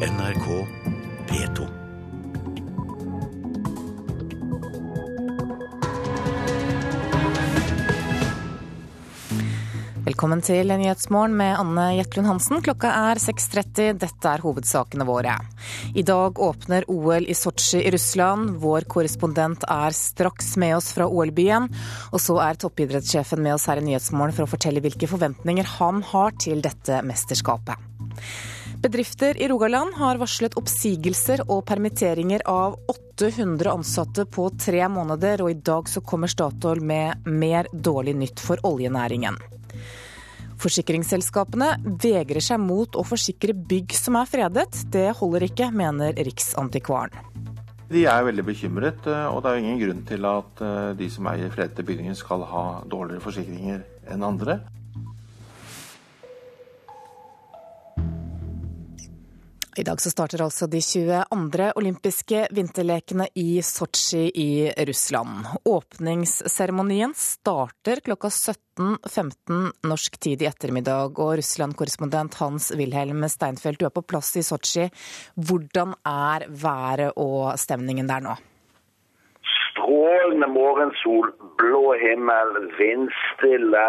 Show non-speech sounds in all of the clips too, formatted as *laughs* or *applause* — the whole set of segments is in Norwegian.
NRK P2. Velkommen til Nyhetsmorgen med Anne Jetlund Hansen. Klokka er 6.30. Dette er hovedsakene våre. I dag åpner OL i Sotsji i Russland. Vår korrespondent er straks med oss fra OL-byen. Og så er toppidrettssjefen med oss her i Nyhetsmorgen for å fortelle hvilke forventninger han har til dette mesterskapet. Bedrifter i Rogaland har varslet oppsigelser og permitteringer av 800 ansatte på tre måneder, og i dag så kommer Statoil med mer dårlig nytt for oljenæringen. Forsikringsselskapene vegrer seg mot å forsikre bygg som er fredet. Det holder ikke, mener Riksantikvaren. De er veldig bekymret, og det er ingen grunn til at eh, de som eier fredede bygninger skal ha dårligere forsikringer enn andre. I dag så starter altså de 22. olympiske vinterlekene i Sotsji i Russland. Åpningsseremonien starter klokka 17.15 norsk tid i ettermiddag. Og Russland-korrespondent Hans-Wilhelm Steinfeld, du er på plass i Sotsji. Hvordan er været og stemningen der nå? Strålende morgensol, blå himmel, vindstille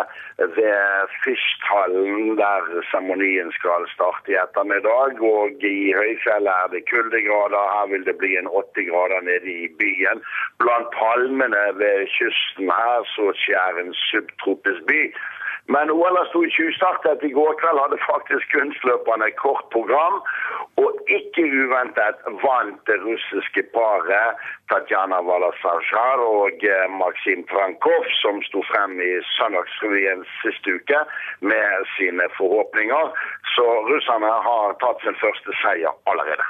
ved Fyrsthallen, der seremonien skal starte i ettermiddag. Og i høyfjellet er det kuldegrader. Her vil det bli en 80 grader nede i byen. Blant palmene ved kysten her så skjer en subtropisk by. Men OL sto i tjuvstartet. I går kveld hadde faktisk kunstløperne kort program. Og ikke uventet vant det russiske paret Tatjana Valasajar og eh, Maksim Trankov, som sto frem i Søndagsrevyen siste uke med sine forhåpninger. Så russerne har tatt sin første seier allerede.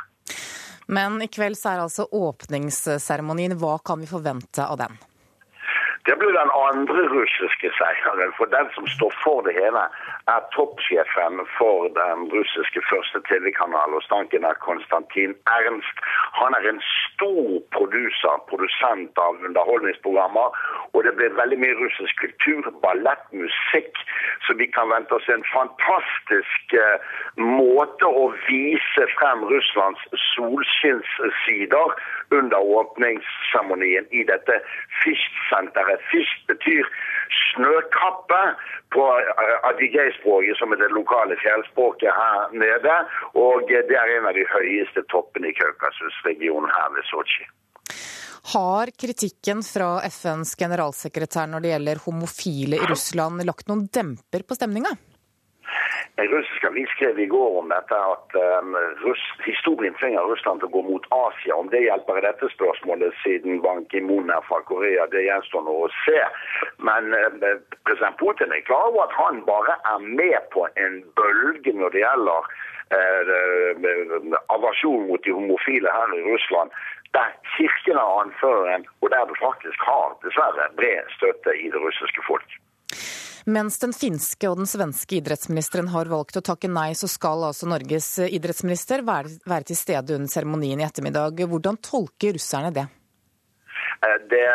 Men i kveld så er altså åpningsseremonien. Hva kan vi forvente av den? Det blir den andre russiske seieren. For den som står for det hele, er toppsjefen for den russiske første TV-kanalen. Og stanken er Konstantin Ernst. Han er en stor produser, produsent av underholdningsprogrammer. Og det blir veldig mye russisk kultur, ballett, musikk. Så vi kan vente oss en fantastisk uh, måte å vise frem Russlands solskinnssider under åpningsseremonien i dette Fisch-senteret. Fisch betyr snøkappe på adigay-språket, som er det lokale fjellspråket her nede. Og det er en av de høyeste toppene i Kaukasus-regionen her ved Sotsji. Har kritikken fra FNs generalsekretær når det gjelder homofile i Russland lagt noen demper på stemninga? En russisk avis skrev i går om dette at um, Russ, historien tvinger Russland til å gå mot Asia. Om det hjelper i dette spørsmålet, siden Ban Ki-moon er fra Korea, det gjenstår nå å se. Men uh, president Putin er klar over at han bare er med på en bølge når det gjelder uh, aversjon mot de homofile her i Russland. Der kirken er anføreren, og der det faktisk har dessverre bred støtte i det russiske folk. Mens den finske og den svenske idrettsministeren har valgt å takke nei, så skal altså Norges idrettsminister være til stede under seremonien i ettermiddag. Hvordan tolker russerne det? Det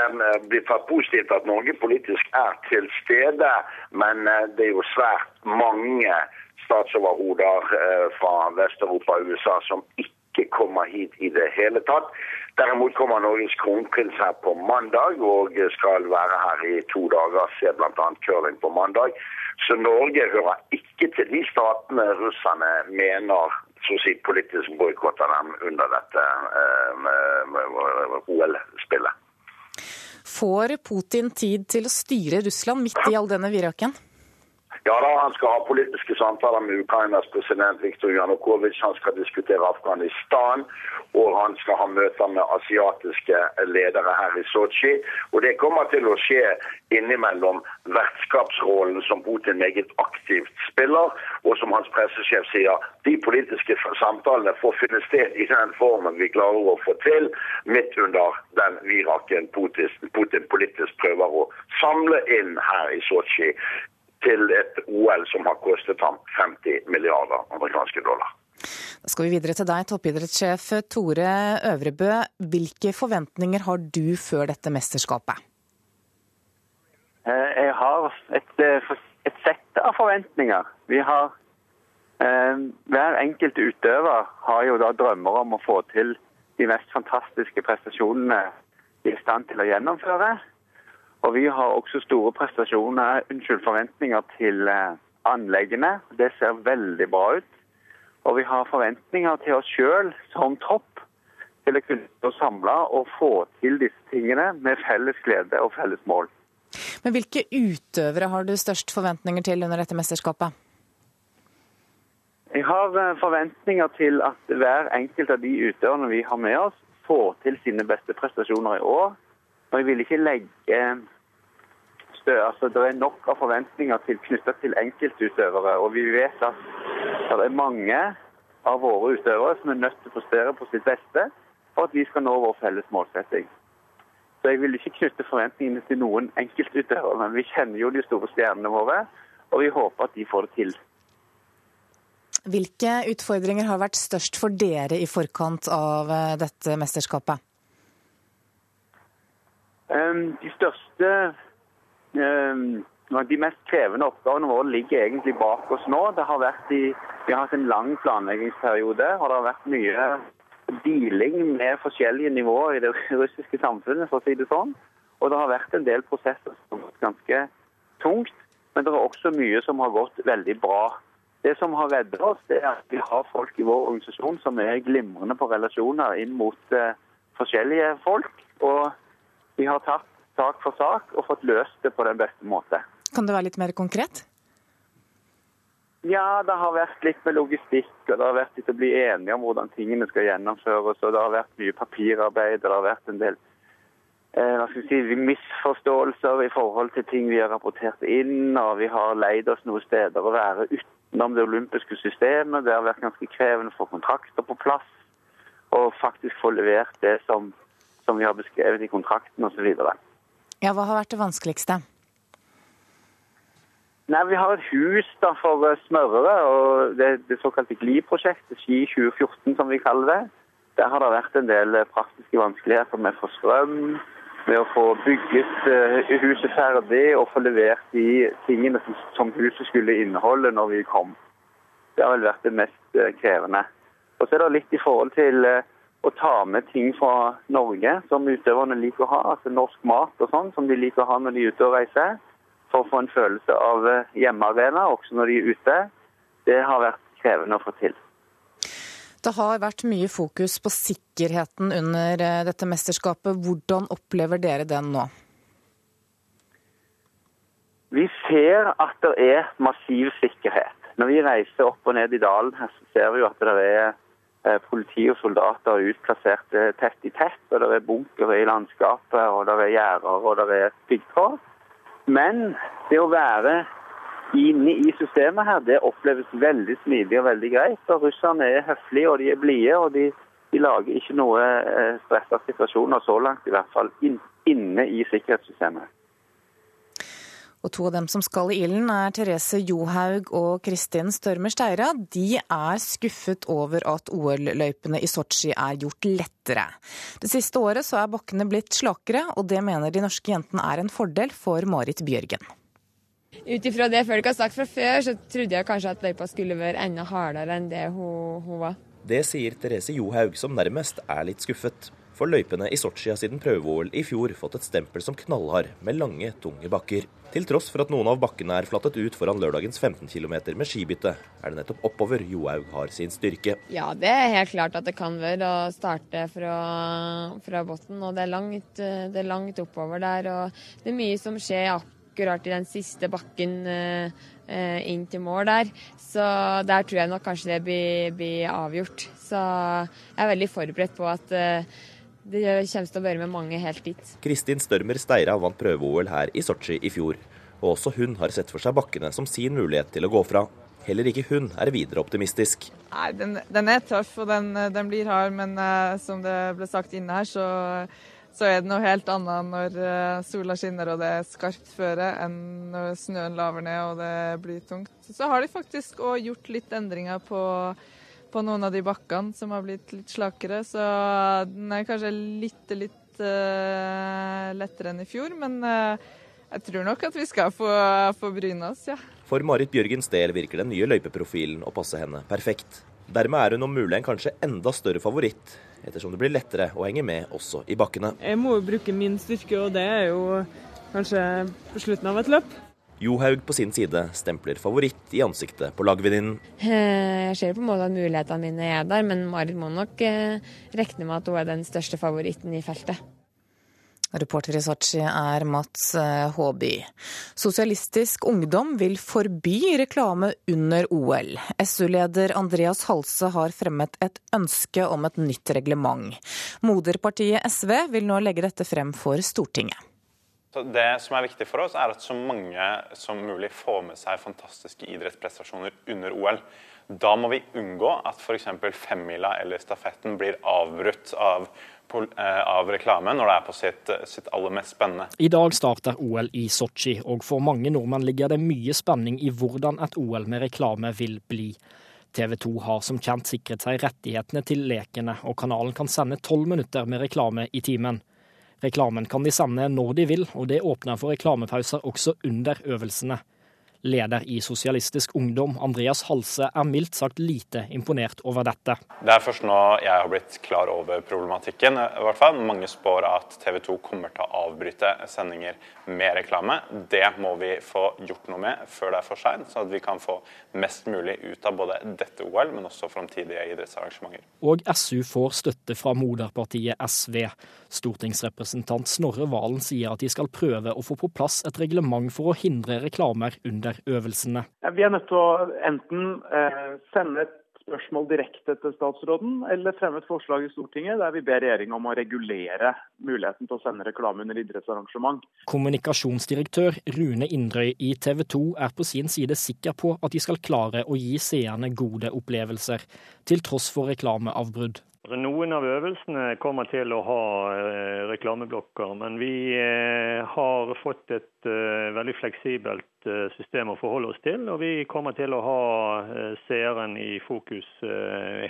blir for positivt at Norge politisk er til stede, men det er jo svært mange statsoverhoder fra Vest-Europa og USA som ikke kommer hit i det hele tatt. Derimot kommer Norges kronprins her på mandag og skal være her i to dager. Se bl.a. curling på mandag. Så Norge hører ikke til de statene russerne mener så å si politisk boikotter dem under dette eh, OL-spillet. Får Putin tid til å styre Russland midt i all denne viraken? Ja da, Han skal ha politiske samtaler med Ukrainas president Viktor Janukovitsj. Han skal diskutere Afghanistan, og han skal ha møter med asiatiske ledere her i Sotsji. Og Det kommer til å skje innimellom vertskapsrollen som Putin meget aktivt spiller, og som hans pressesjef sier, de politiske samtalene får finne sted i den formen vi klarer å få til, midt under den viraken Putin, Putin politisk prøver å samle inn her i Sotsji til et OL som har kostet ham 50 milliarder amerikanske dollar. Da skal vi videre til deg, toppidrettssjef Tore Øvrebø. Hvilke forventninger har du før dette mesterskapet? Jeg har et, et sett av forventninger. Vi har Eh, hver enkelt utøver har jo da drømmer om å få til de mest fantastiske prestasjonene de er i stand til å gjennomføre. Og vi har også store prestasjoner, unnskyld, forventninger til eh, anleggene. Det ser veldig bra ut. Og vi har forventninger til oss sjøl som tropp til å kunne samle og få til disse tingene med felles glede og felles mål. Men hvilke utøvere har du størst forventninger til under dette mesterskapet? Jeg har eh, forventninger til at hver enkelt av de utøverne vi har med oss, får til sine beste prestasjoner i år. Og jeg vil ikke legge stø, altså Det er nok av forventninger til, knyttet til enkeltutøvere. Og vi vet at det er mange av våre utøvere som er nødt til å prestere på sitt beste for at vi skal nå vår felles målsetting. Så jeg vil ikke knytte forventningene til noen enkeltutøvere, men vi kjenner jo de store stjernene våre, og vi håper at de får det til. Hvilke utfordringer har vært størst for dere i forkant av eh, dette mesterskapet? Ehm, de største De mest krevende oppgavene våre ligger egentlig bak oss nå. Har i, vi har hatt en lang planleggingsperiode, og det har vært mye dealing med forskjellige nivåer i det *laughs* russiske samfunnet, for å si det sånn. Og det har vært en del prosesser som har vært ganske tungt, men det er også mye som har gått veldig bra. Det som har reddet oss, det er at vi har folk i vår organisasjon som er glimrende på relasjoner inn mot uh, forskjellige folk. Og vi har tatt sak for sak og fått løst det på den beste måte. Kan det være litt mer konkret? Ja, det har vært litt med logistikk, og det har vært litt å bli enige om hvordan tingene skal gjennomføres. og Det har vært mye papirarbeid, og det har vært en del eh, si, misforståelser i forhold til ting vi har rapportert inn. og Vi har leid oss noen steder å være utenom det olympiske systemet. Det har vært ganske krevende å få kontrakter på plass og faktisk få levert det som, som vi har beskrevet i kontrakten osv. Ja, hva har vært det vanskeligste? Nei, Vi har et hus da for eh, smørere, og det, det såkalte GLI-prosjektet, Ski 2014 som vi kaller det. Der har det vært en del eh, praktiske vanskeligheter med å få strøm, med å få bygget uh, huset ferdig og få levert de tingene som, huset skulle inneholde når vi kom. Det har vel vært det mest uh, krevende. Og så er det litt i forhold til å ta med ting fra Norge som utøverne liker å ha, altså norsk mat og sånn, som de liker å ha når de er ute og reiser for å få en følelse av eh, hjemmearena også når de er ute. Det har vært krevende å få til. Det har vært mye fokus på sikkerheten under eh, dette mesterskapet. Hvordan opplever dere den nå? Vi ser at det er massiv sikkerhet. Når vi reiser opp og ned i dalen, her, så ser vi jo at det er politi og soldater utplassert tett i tett. og Det er bunkere i landskapet, og det er gjerder og det er piggtråd. Men det å være inne i systemet her, det oppleves veldig smidig og veldig greit. Og Russerne er høflige og de er blide, og de, de, lager ikke noe eh, stressa situasjoner så langt, i hvert fall inne i sikkerhetssystemet. Og to av dem som skal i ilden er Therese Johaug og Kristin Størmer Steira. De er skuffet over at OL-løypene i Sotsji er gjort lettere. Det siste året så er bakkene blitt slakere, og det mener de norske jentene er en fordel for Marit Bjørgen. Ut ifra det folk har sagt fra før, så trodde jeg kanskje at løypa skulle være enda hardere enn det hun, hun var. Det sier Therese Johaug, som nærmest er litt skuffet. For løypene i Sotsji har siden prøve-OL i fjor fått et stempel som knallhard, med lange, tunge bakker. Til tross for at noen av bakkene er flattet ut foran lørdagens 15 km med skibytte, er det nettopp oppover Johaug har sin styrke. Ja, det er helt klart at det kan være å starte fra, fra bunnen. Og det er, langt, det er, langt, oppover der. Og det er mye som skjer akkurat i den siste bakken eh, inn til mål der. Så der tror jeg nok kanskje det blir, blir avgjort. Så jeg er veldig forberedt på at eh, det kommer til å være med mange helt dit. Kristin Størmer Steira vant prøve-OL her i Sotsji i fjor. Og også hun har sett for seg bakkene som sin mulighet til å gå fra. Heller ikke hun er videre optimistisk. Nei, Den, den er tøff og den, den blir hard, men uh, som det ble sagt inne her, så, så, er det noe helt annet når uh, sola skinner og det er skarpt føre, enn når snøen laver ned og det blir tungt. Så har de faktisk òg gjort litt endringer på på noen av de bakkene som har blitt litt slakere. Så den er kanskje litt, litt uh, lettere enn i fjor. Men uh, jeg tror nok at vi skal få, få bryne oss, ja. For Marit Bjørgens del virker den nye løypeprofilen å passe henne perfekt. Dermed er hun om mulig en kanskje enda større favoritt, ettersom det blir lettere å henge med også i bakkene. Jeg må jo bruke min styrke, og det er jo kanskje på slutten av et løp. Johaug på sin side stempler favoritt i ansiktet på lagvenninnen. Eh, jeg ser på en måte at mulighetene mine er der, men Marit må nok eh, regne med at hun er den største favoritten i feltet. Reporter i Sotsji er Mats eh, Håby. Sosialistisk Ungdom vil forby reklame under OL. SU-leder Andreas Halse har fremmet et ønske om et nytt reglement. Moderpartiet SV vil nå legge dette frem for Stortinget. Det som er viktig for oss, er at så mange som mulig får med seg fantastiske idrettsprestasjoner under OL. Da må vi unngå at f.eks. femmila eller stafetten blir avbrutt av, av reklame når det er på sitt, sitt, aller mest spennende. I dag starter OL i Sotsji, og for mange nordmenn ligger det mye spenning i hvordan et OL med reklame vil bli. TV 2 har som kjent sikret seg rettighetene til lekene, og kanalen kan sende tolv minutter med reklame i timen. Reklamen kan de sende når de vil, og det åpner for reklamepauser også under øvelsene. Leder i Sosialistisk Ungdom, Andreas Halse, er mildt sagt lite imponert over dette. Det er først nå jeg har blitt klar over problematikken. i hvert fall. Mange spår at TV 2 kommer til å avbryte sendinger med reklame. Det må vi få gjort noe med før det er for seint, sånn at vi kan få mest mulig ut av både dette OL, men også framtidige idrettsarrangementer. Og SU får støtte fra moderpartiet SV. Stortingsrepresentant Snorre Valen sier at de skal prøve å få på plass et reglement for å hindre reklamer under øvelsene. Vi er nødt til å enten eh, sende et spørsmål direkte til statsråden, eller fremme et forslag i Stortinget der vi ber regjeringa om å regulere muligheten til å sende reklame under idrettsarrangement. Kommunikasjonsdirektør Rune Indrøy i TV 2 er på sin side sikker på at de skal klare å gi seerne gode opplevelser, til tross for reklameavbrudd. Noen av øvelsene kommer til å ha eh, reklameblokker, men vi eh, har fått et eh, veldig fleksibelt system å forholde oss til. Og vi kommer til å ha seeren i fokus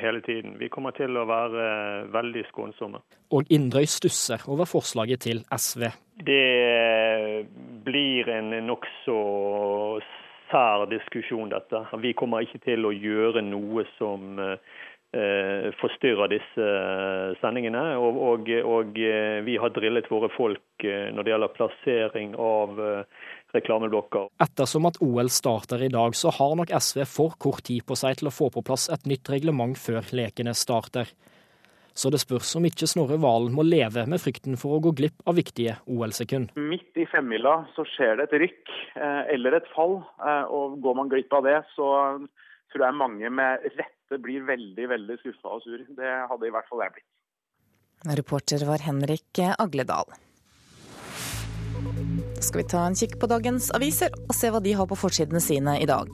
hele tiden. Vi kommer til å være veldig skånsomme. Og Indrøy stusser over forslaget til SV. Det blir en nokså sær diskusjon, dette. Vi kommer ikke til å gjøre noe som forstyrrer disse eh, sendingene. Og, og, og, eh, vi har drillet våre folk når det gjelder plassering av reklameblokker. Ettersom at OL starter i dag, så har nok SV for kort tid på seg til å få på plass et nytt reglement før lekene starter. Så det spørs om ikke Snorre Valen må leve med frykten for å gå glipp av viktige OL-sekund. Midt i femmila så skjer det et rykk eller et fall, og går man glipp av det, så tror jeg mange med rett fleste blir veldig, veldig skuffa og sur. Det hadde i hvert fall jeg blitt. Reporter var Henrik Agledal. skal vi ta en kikk på dagens aviser og se hva de har på forsidene sine i dag.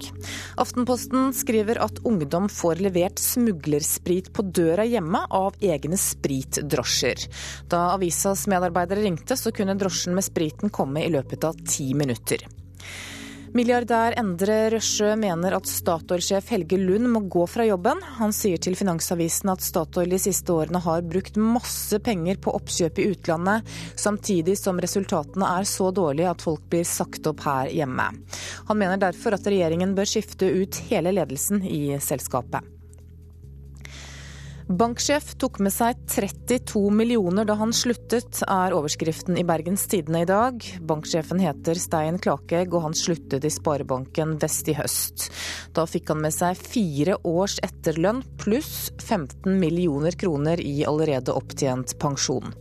Aftenposten skriver at ungdom får levert smuglersprit på døra hjemme av egne spritdrosjer. Da avisas medarbeidere ringte, så kunne drosjen med spriten komme i løpet av ti minutter. Milliardær Endre Røsjø mener at Statoil-sjef Helge Lund må gå fra jobben. Han sier til Finansavisen at Statoil de siste årene har brukt masse penger på oppkjøp i utlandet, samtidig som resultatene er så dårlige at folk blir sagt opp her hjemme. Han mener derfor at regjeringen bør skifte ut hele ledelsen i selskapet. Banksjef tok med seg 32 millioner da han sluttet, er overskriften i Bergens Tidende i dag. Banksjefen heter Stein Klakegg, og han sluttet i Sparebanken Vest i høst. Da fikk han med seg fire års etterlønn pluss 15 millioner kroner i allerede opptjent pensjon.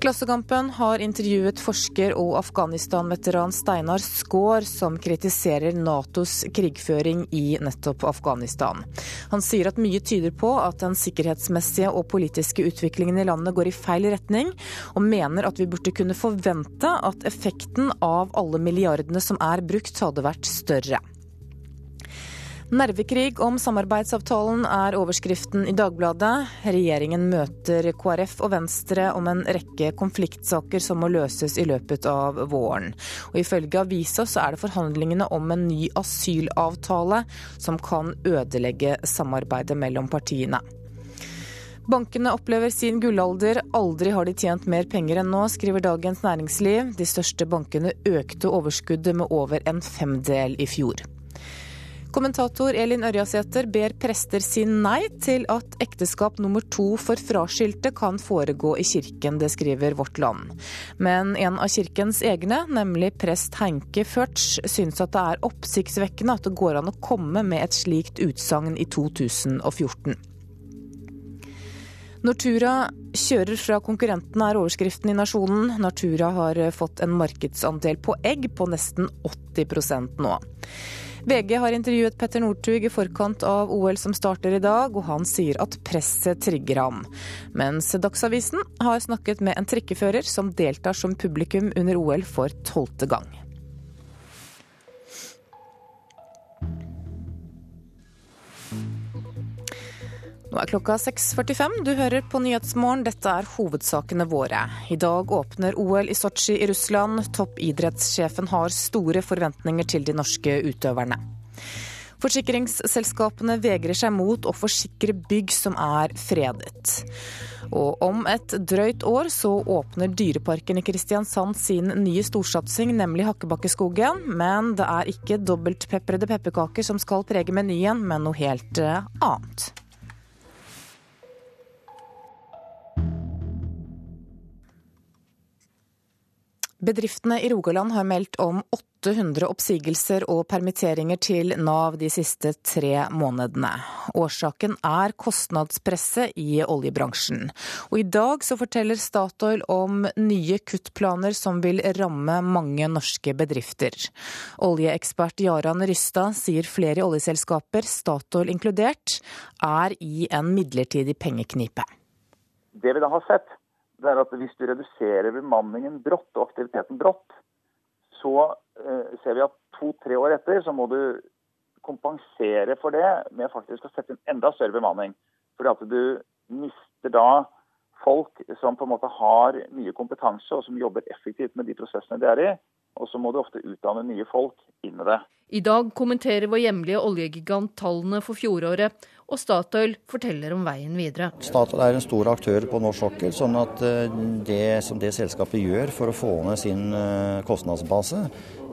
Klassekampen har intervjuet forsker og Afghanistan-veteran Steinar Skaar, som kritiserer Natos krigføring i nettopp Afghanistan. Han sier at mye tyder på at den sikkerhetsmessige og politiske utviklingen i landet går i feil retning, og mener at vi burde kunne forvente at effekten av alle milliardene som er brukt, hadde vært større. Nervekrig om samarbeidsavtalen er overskriften i Dagbladet. Regjeringen møter KrF og Venstre om en rekke konfliktsaker som må løses i løpet av våren. Og Ifølge avisa så er det forhandlingene om en ny asylavtale som kan ødelegge samarbeidet mellom partiene. Bankene opplever sin gullalder. Aldri har de tjent mer penger enn nå, skriver Dagens Næringsliv. De største bankene økte overskuddet med over en femdel i fjor. Kommentator Elin Ørjasæter ber prester si nei til at ekteskap nummer to for fraskilte kan foregå i kirken, det skriver Vårt Land. Men en av kirkens egne, nemlig prest Henke Førts, syns at det er oppsiktsvekkende at det går an å komme med et slikt utsagn i 2014. Nortura kjører fra konkurrentene, er overskriften i Nasjonen. Nortura har fått en markedsandel på egg på nesten 80% nå. VG har intervjuet Petter Northug i forkant av OL som starter i dag, og han sier at presset trigger ham. Mens Dagsavisen har snakket med en trikkefører som deltar som publikum under OL for tolvte gang. Nå er klokka 6.45. Du hører på Nyhetsmorgen. Dette er hovedsakene våre. I dag åpner OL i Sotsji i Russland. Toppidrettssjefen har store forventninger til de norske utøverne. Forsikringsselskapene vegrer seg mot å forsikre bygg som er fredet. Og om et drøyt år så åpner Dyreparken i Kristiansand sin nye storsatsing, nemlig Hakkebakkeskogen. Men det er ikke dobbeltpeprede pepperkaker som skal prege menyen, men noe helt eh, annet. Bedriftene i Rogaland har meldt om 800 oppsigelser og permitteringer til Nav de siste tre månedene. Årsaken er kostnadspresset i oljebransjen. Og i dag så forteller Statoil om nye kuttplaner som vil ramme mange norske bedrifter. Oljeekspert Jaran Rystad sier flere oljeselskaper, Statoil inkludert, er i en midlertidig pengeknipe. Det vi da har sett, det er at hvis du reduserer bemanningen brått og aktiviteten brått, så eh, ser vi at to-tre år etter så må du kompensere for det med faktisk å sette inn enda større bemanning. Fordi at du mister da folk som på en måte har mye kompetanse og som jobber effektivt med de prosessene de er i. Og så må du ofte utdanne nye folk inn i det. I dag kommenterer vår hjemlige oljegigant tallene for fjoråret, og Statoil forteller om veien videre. Statoil er en stor aktør på norsk sokkel, sånn at eh, det som det selskapet gjør for å få ned sin eh, kostnadsbase,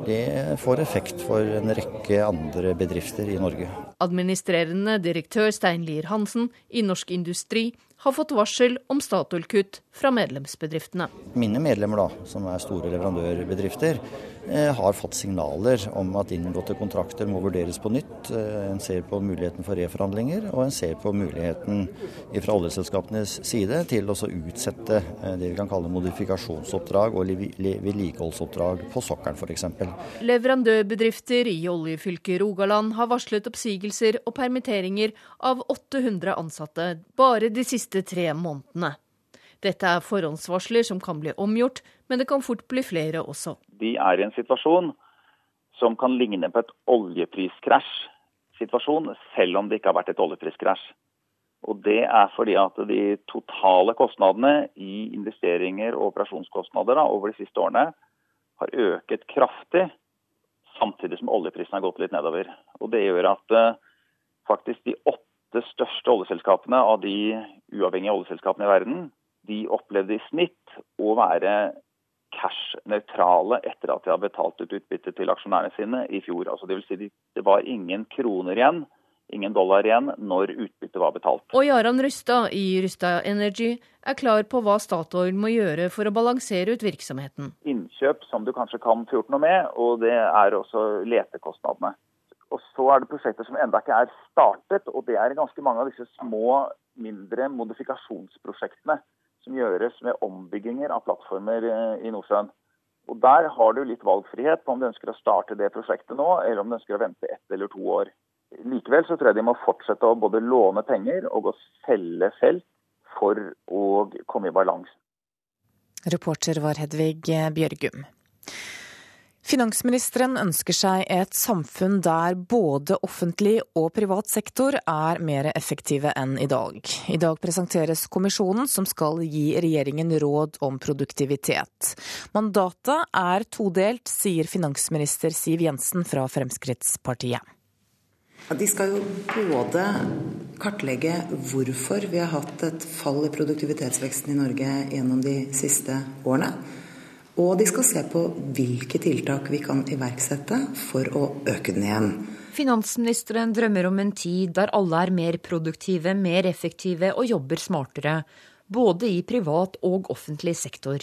det får effekt for en rekke andre bedrifter i Norge. Administrerende direktør Stein Lier Hansen i Norsk Industri har fått varsel om Statoil-kutt fra medlemsbedriftene. Mine medlemmer, da, som er store leverandørbedrifter, har fått signaler om at inngåtte kontrakter må vurderes på nytt. Eh, en ser på muligheten for reforhandlinger, og en ser på muligheten fra oljeselskapenes side til å utsette eh, det vi kan kalle modifikasjonsoppdrag og vedlikeholdsoppdrag på sokkelen f.eks. Leverandørbedrifter i oljefylket Rogaland har varslet oppsigelser og permitteringer av 800 ansatte bare de siste tre månedene. Dette er forhåndsvarsler som kan bli omgjort, men det kan fort bli flere også. De er i en situasjon som kan ligne på et oljepriskrasj-situasjon, selv om det ikke har vært et oljepriskrasj. Og Det er fordi at de totale kostnadene i investeringer og operasjonskostnader da, over de siste årene har øket kraftig, samtidig som oljeprisen har gått litt nedover. Og Det gjør at uh, faktisk de åtte største oljeselskapene av de uavhengige oljeselskapene i verden de opplevde i snitt å være cash-nøytrale etter at de har betalt ut utbytte til aksjonærene sine i fjor. Altså det, vil si det var ingen kroner igjen, ingen dollar igjen, når utbyttet var betalt. Og Jaran Rystad i Rystad Energy er klar på hva Statoil må gjøre for å balansere ut virksomheten. Innkjøp som du kanskje kan få gjort noe med, og det er også letekostnadene. Og så er det prosjekter som enda ikke er startet, og det er ganske mange av disse små, mindre modifikasjonsprosjektene som gjøres med ombygginger av plattformer eh, i Nordsjøen. Og Der har du litt valgfrihet på om du ønsker å starte det prosjektet nå, eller om du ønsker å vente ett eller to år. Likevel så tror jeg de må fortsette å både låne penger og å selge felt for å komme i balanse. Reporter var Hedvig Bjørgum. Finansministeren ønsker seg et samfunn der både offentlig og privat sektor er mer effektive enn i dag. I dag presenteres kommisjonen som skal gi regjeringen råd om produktivitet. Mandatet er todelt, sier finansminister Siv Jensen fra Fremskrittspartiet. De skal jo både kartlegge hvorfor vi har hatt et fall i produktivitetsveksten i Norge gjennom de siste årene. Og de skal se på hvilke tiltak vi kan iverksette for å øke den igjen. Finansministeren drømmer om en tid der alle er mer produktive, mer effektive og jobber smartere. Både i privat og offentlig sektor.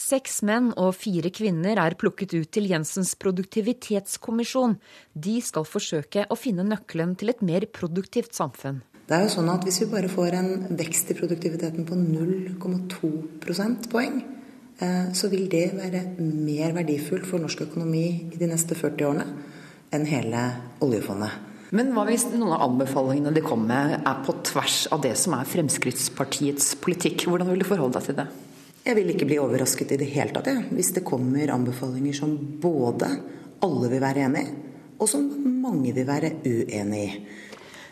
Seks menn og fire kvinner er plukket ut til Jensens produktivitetskommisjon. De skal forsøke å finne nøkkelen til et mer produktivt samfunn. Det er jo sånn at Hvis vi bare får en vekst i produktiviteten på 0,2 prosentpoeng, så vil det være mer verdifullt for norsk økonomi i de neste 40 årene enn hele oljefondet. Men hva hvis noen av anbefalingene de kom med er på tvers av det som er Fremskrittspartiets politikk? Hvordan vil du forholde deg til det? Jeg vil ikke bli overrasket i det hele tatt, ja. hvis det kommer anbefalinger som både alle vil være enig i, og som mange vil være uenig i.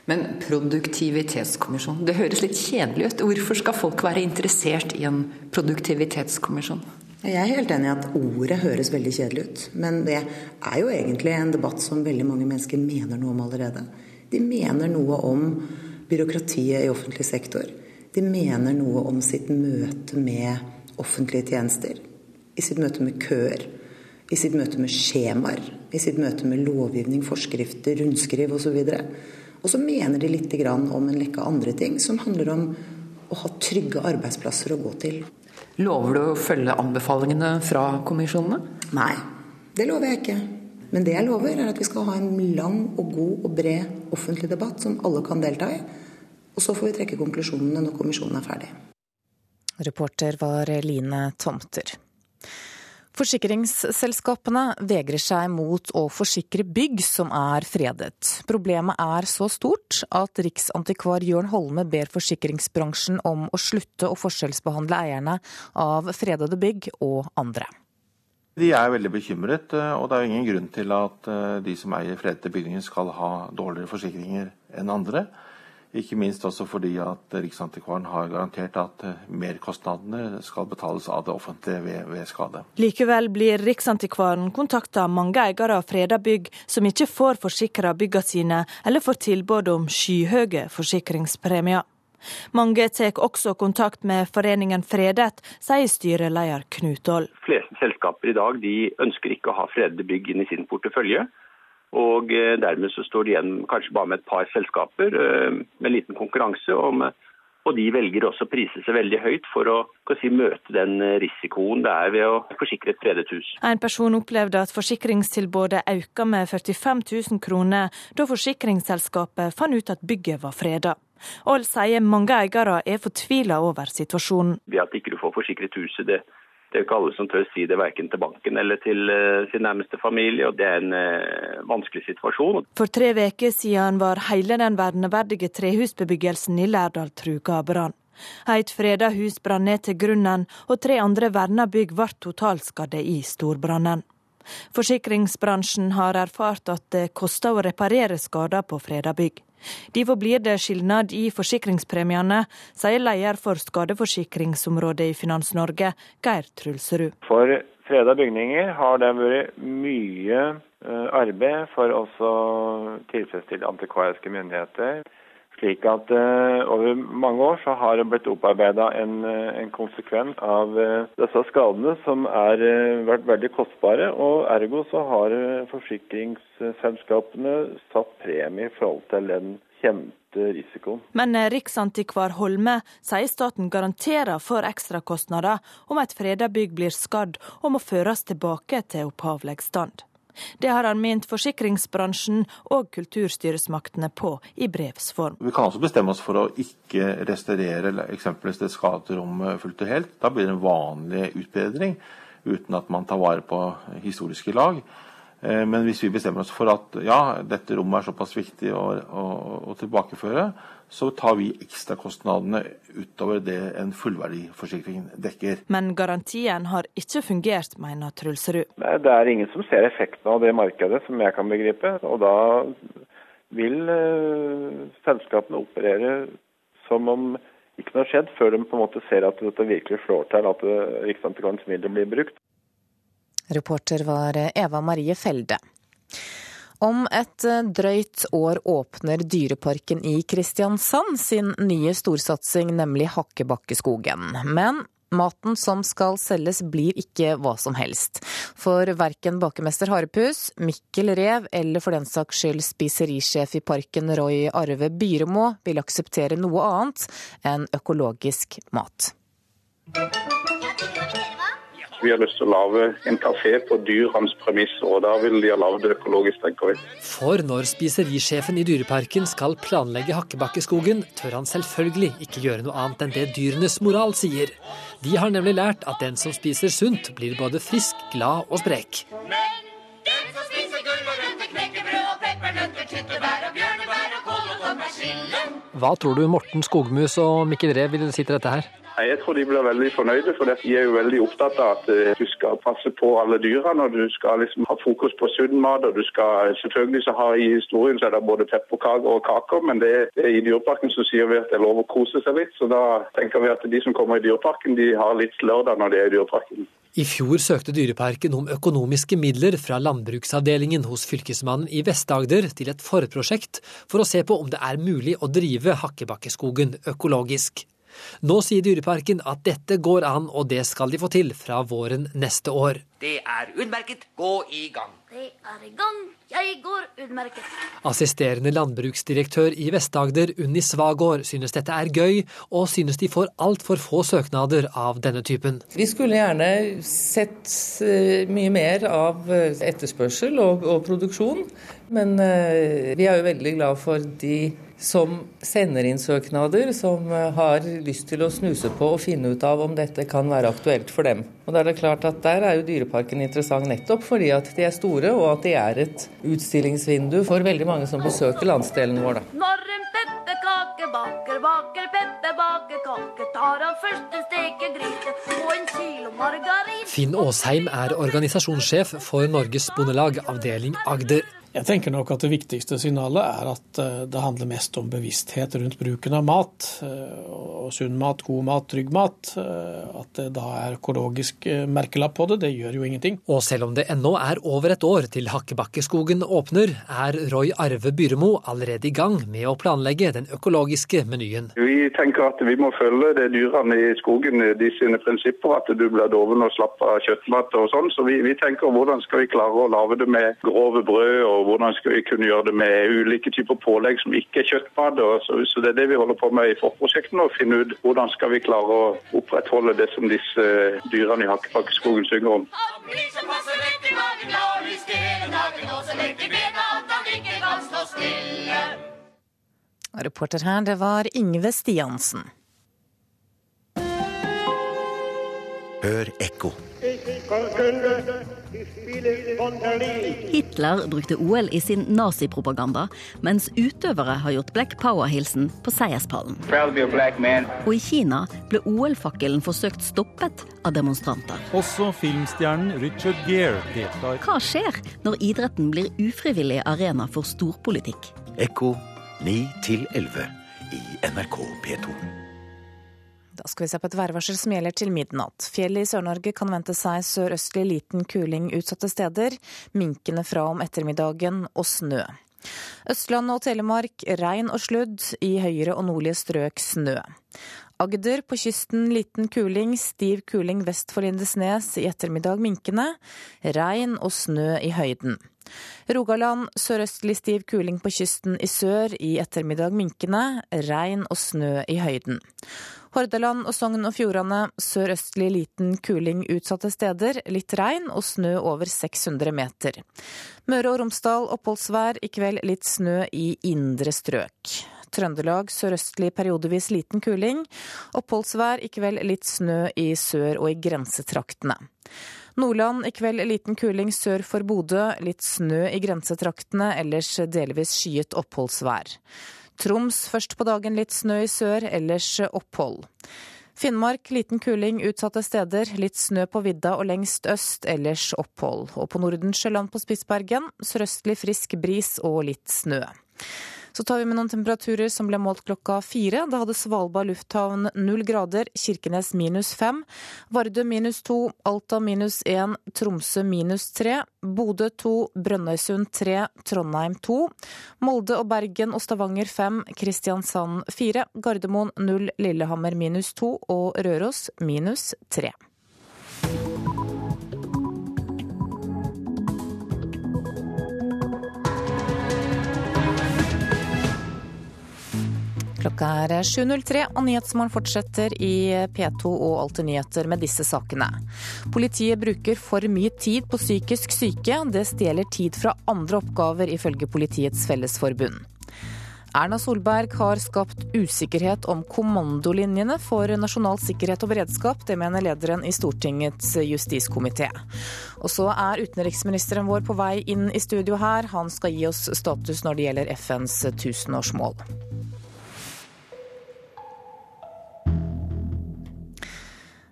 Men produktivitetskommisjon, det høres litt kjedelig ut. Hvorfor skal folk være interessert i en produktivitetskommisjon? Jeg er helt enig i at ordet høres veldig kjedelig ut. Men det er jo egentlig en debatt som veldig mange mennesker mener noe om allerede. De mener noe om byråkratiet i offentlig sektor. De mener noe om sitt møte med offentlige tjenester, i sitt møte med køer, i sitt møte med skjemaer, i sitt møte med lovgivning, forskrifter, rundskriv osv. Og så mener de litt om en lekke andre ting som handler om å ha trygge arbeidsplasser å gå til. Lover du å følge anbefalingene fra kommisjonene? Nei, det lover jeg ikke. Men det jeg lover, er at vi skal ha en lang og god og bred offentlig debatt som alle kan delta i. Og så får vi trekke konklusjonene når kommisjonen er ferdig. Reporter var Line Tomter. Forsikringsselskapene vegrer seg mot å forsikre bygg som er fredet. Problemet er så stort at riksantikvar Jørn Holme ber forsikringsbransjen om å slutte å forskjellsbehandle eierne av fredede bygg og andre. De er veldig bekymret, og det er ingen grunn til at eh, de som eier fredede bygninger skal ha dårligere forsikringer enn andre. Ikke minst også fordi at Riksantikvaren har garantert at eh, merkostnadene skal betales av det offentlige ved, ved skade. Likevel blir Riksantikvaren kontakta av mange eiere av freda bygg som ikke får forsikra bygga sine, eller får tilbud om skyhøye forsikringspremier. Mange tar også kontakt med foreningen Fredet, sier styreleder Knut Aall. Fleste selskaper i dag ønsker ikke å ha fredede bygg inn i sin portefølje. Og eh, dermed så står de igjen kanskje bare med et par selskaper eh, med liten konkurranse. Og de velger også å prise seg veldig høyt for å si, møte den risikoen det er ved å forsikre et fredet hus. En person opplevde at forsikringstilbudet økte med 45 000 kroner da forsikringsselskapet fant ut at bygget var freda. Aall sier mange eiere er fortvila over situasjonen. Det at ikke du får forsikret huset, det det er jo ikke alle som tør si det verken til banken eller til uh, sin nærmeste familie, og det er en uh, vanskelig situasjon. For tre uker siden var hele den verneverdige trehusbebyggelsen i Lærdal truga av brann. Et freda hus brant ned til grunnen, og tre andre verna bygg ble totalskadde i storbrannen. Forsikringsbransjen har erfart at det koster å reparere skader på freda bygg. Derfor blir det skilnad i forsikringspremiene, sier leder for skadeforsikringsområdet i Finans Norge, Geir Trulserud. For freda bygninger har det vært mye eh, arbeid for å tilfredsstille antikvariske myndigheter. Slik at uh, Over mange år så har det blitt opparbeida en, eh, en, konsekvens av uh, disse skadene som har uh, vært veldig kostbare. og Ergo så har forsikringsselskapene satt premie i forhold til den kjente risikoen. Men Riksantikvar Holme sier staten garanterer for ekstrakostnader om et freda bygg blir skadd og må føres tilbake til opphavlig stand. Det har han ment forsikringsbransjen og kulturstyresmaktene på i brevs form. Vi kan også bestemme oss for å ikke restaurere eksempelvis det skaderom fullt og helt. Da blir det en vanlig utbedring uten at man tar vare på historiske lag. Eh, men hvis vi bestemmer oss for at ja, dette rommet er såpass viktig å, å, å tilbakeføre, så tar vi ekstrakostnadene utover det en fullverdiforsikring dekker. Men garantien har ikke fungert, mener Trulsrud. Det er ingen som ser effekten av det markedet, som jeg kan begripe. Og da vil uh, selskapene operere som om ikke noe har skjedd, før de på en måte ser at dette virkelig slår til, at Riksantikvarens midler blir brukt. Reporter var Eva Marie Felde. Om et eh, drøyt år åpner Dyreparken i Kristiansand sin nye storsatsing, nemlig Hakkebakkeskogen. Men Maten som skal selges blir ikke hva som helst. For verken bakemester Harepus, Mikkel Rev eller for den saks skyld spiserisjef i parken Roy Arve Byremo vil akseptere noe annet enn økologisk mat. Vi har lyst til å lage en kafé på dyrenes premisser, og da vil de ha lagd det økologisk, tenker vi. For når spiserisjefen i Dyreparken skal planlegge Hakkebakkeskogen, tør han selvfølgelig ikke gjøre noe annet enn det dyrenes moral sier. De har nemlig lært at den som spiser sunt, blir både frisk, glad og sprek. Hva tror du Morten Skogmus og Mikkel Rev vil si til dette her? Jeg tror de blir veldig fornøyde, for de er jo veldig opptatt av at eh, du skal passe på alle dyrene. og Du skal liksom ha fokus på sunn mat. og du skal, Selvfølgelig så har I historien så er det både pepperkaker og kaker, men det, er i Dyreparken så sier vi at det er lov å kose seg litt. Så da tenker vi at de som kommer i Dyreparken, de har litt lørdag når de er i Dyreparken. I fjor søkte Dyreparken om økonomiske midler fra landbruksavdelingen hos Fylkesmannen i Vest-Agder til et forprosjekt for å se på om det er mulig å drive Hakkebakkeskogen økologisk. Nå sier Dyreparken at dette går an, og det skal de få til fra våren neste år. Det er utmerket. Gå i gang. Det er i gang. Jeg går utmerket. Assisterende landbruksdirektør i Vest-Agder, Unni Svagård, synes dette er gøy, og synes de får altfor få søknader av denne typen. Vi skulle gjerne sett eh, mye mer av eh, etterspørsel og, og produksjon, men uh, vi er jo veldig glad for de som sender inn søknader, som har lyst til å snuse på og finne ut av om dette kan være aktuelt for dem. Og da er det klart at Der er jo Dyreparken interessant nettopp fordi at de er store, og at de er et utstillingsvindu for veldig mange som besøker landsdelen vår. da. Når en pepperkake baker, baker pepperbakekake, tar han første stekegryte og en kilo margarin Finn Aasheim er organisasjonssjef for Norges Bondelag, avdeling Agder. Jeg tenker nok at Det viktigste signalet er at eh, det handler mest om bevissthet rundt bruken av mat. Eh, og Sunn mat, god mat, trygg mat. Eh, at det da er økologisk merkelapp på det, det gjør jo ingenting. Og selv om det ennå er over et år til Hakkebakkeskogen åpner, er Roy Arve Byremo allerede i gang med å planlegge den økologiske menyen. Vi tenker at vi må følge det dyrene i skogen, de sine prinsipper. At du blir doven og slapp av kjøttmat og sånn. Så vi, vi tenker hvordan skal vi klare å lage det med grove brød. og og hvordan skal vi kunne gjøre det med ulike typer pålegg som ikke er kjøttmat. Så, så, Det er det vi holder på med i forprosjektene, å finne ut hvordan skal vi klare å opprettholde det som disse dyrene i Hakkebakkeskogen synger om. Reporter her, det var Yngve Stiansen. Hør ekko. Hitler brukte OL i sin nazipropaganda, mens utøvere har gjort Black Power-hilsen på seierspallen. Og i Kina ble OL-fakkelen forsøkt stoppet av demonstranter. Også filmstjernen Richard Gere deltar. Hva skjer når idretten blir ufrivillig arena for storpolitikk? Ekko 9 11 i NRK P2. Da skal vi se på et værvarsel som gjelder til midnatt. Fjellet i Sør-Norge kan vente seg sørøstlig liten kuling utsatte steder. Minkende fra om ettermiddagen og snø. Østlandet og Telemark regn og sludd, i høyere og nordlige strøk snø. Agder på kysten liten kuling, stiv kuling vest for Lindesnes, i ettermiddag minkende. Regn og snø i høyden. Rogaland sørøstlig stiv kuling på kysten i sør, i ettermiddag minkende. Regn og snø i høyden. Hordaland og Sogn og Fjordane sørøstlig liten kuling utsatte steder. Litt regn og snø over 600 meter. Møre og Romsdal oppholdsvær, i kveld litt snø i indre strøk. Trøndelag sørøstlig periodevis liten kuling. Oppholdsvær, i kveld litt snø i sør og i grensetraktene. Nordland i kveld liten kuling sør for Bodø, litt snø i grensetraktene, ellers delvis skyet oppholdsvær. Troms først på dagen litt snø i sør, ellers opphold. Finnmark liten kuling utsatte steder, litt snø på vidda og lengst øst, ellers opphold. Og på Nordensjøland på Spitsbergen sørøstlig frisk bris og litt snø. Så tar vi med noen temperaturer som ble målt klokka fire. Da hadde Svalbard lufthavn null grader, Kirkenes minus fem, Vardø minus to, Alta minus én, Tromsø minus tre, Bodø to, Brønnøysund tre, Trondheim to, Molde og Bergen og Stavanger fem, Kristiansand fire, Gardermoen null, Lillehammer minus to og Røros minus tre. Klokka er 7.03, og Nyhetsmorgen fortsetter i P2 og Alltid nyheter med disse sakene. Politiet bruker for mye tid på psykisk syke. Det stjeler tid fra andre oppgaver, ifølge Politiets Fellesforbund. Erna Solberg har skapt usikkerhet om kommandolinjene for nasjonal sikkerhet og beredskap. Det mener lederen i Stortingets justiskomité. Og så er utenriksministeren vår på vei inn i studio her. Han skal gi oss status når det gjelder FNs tusenårsmål.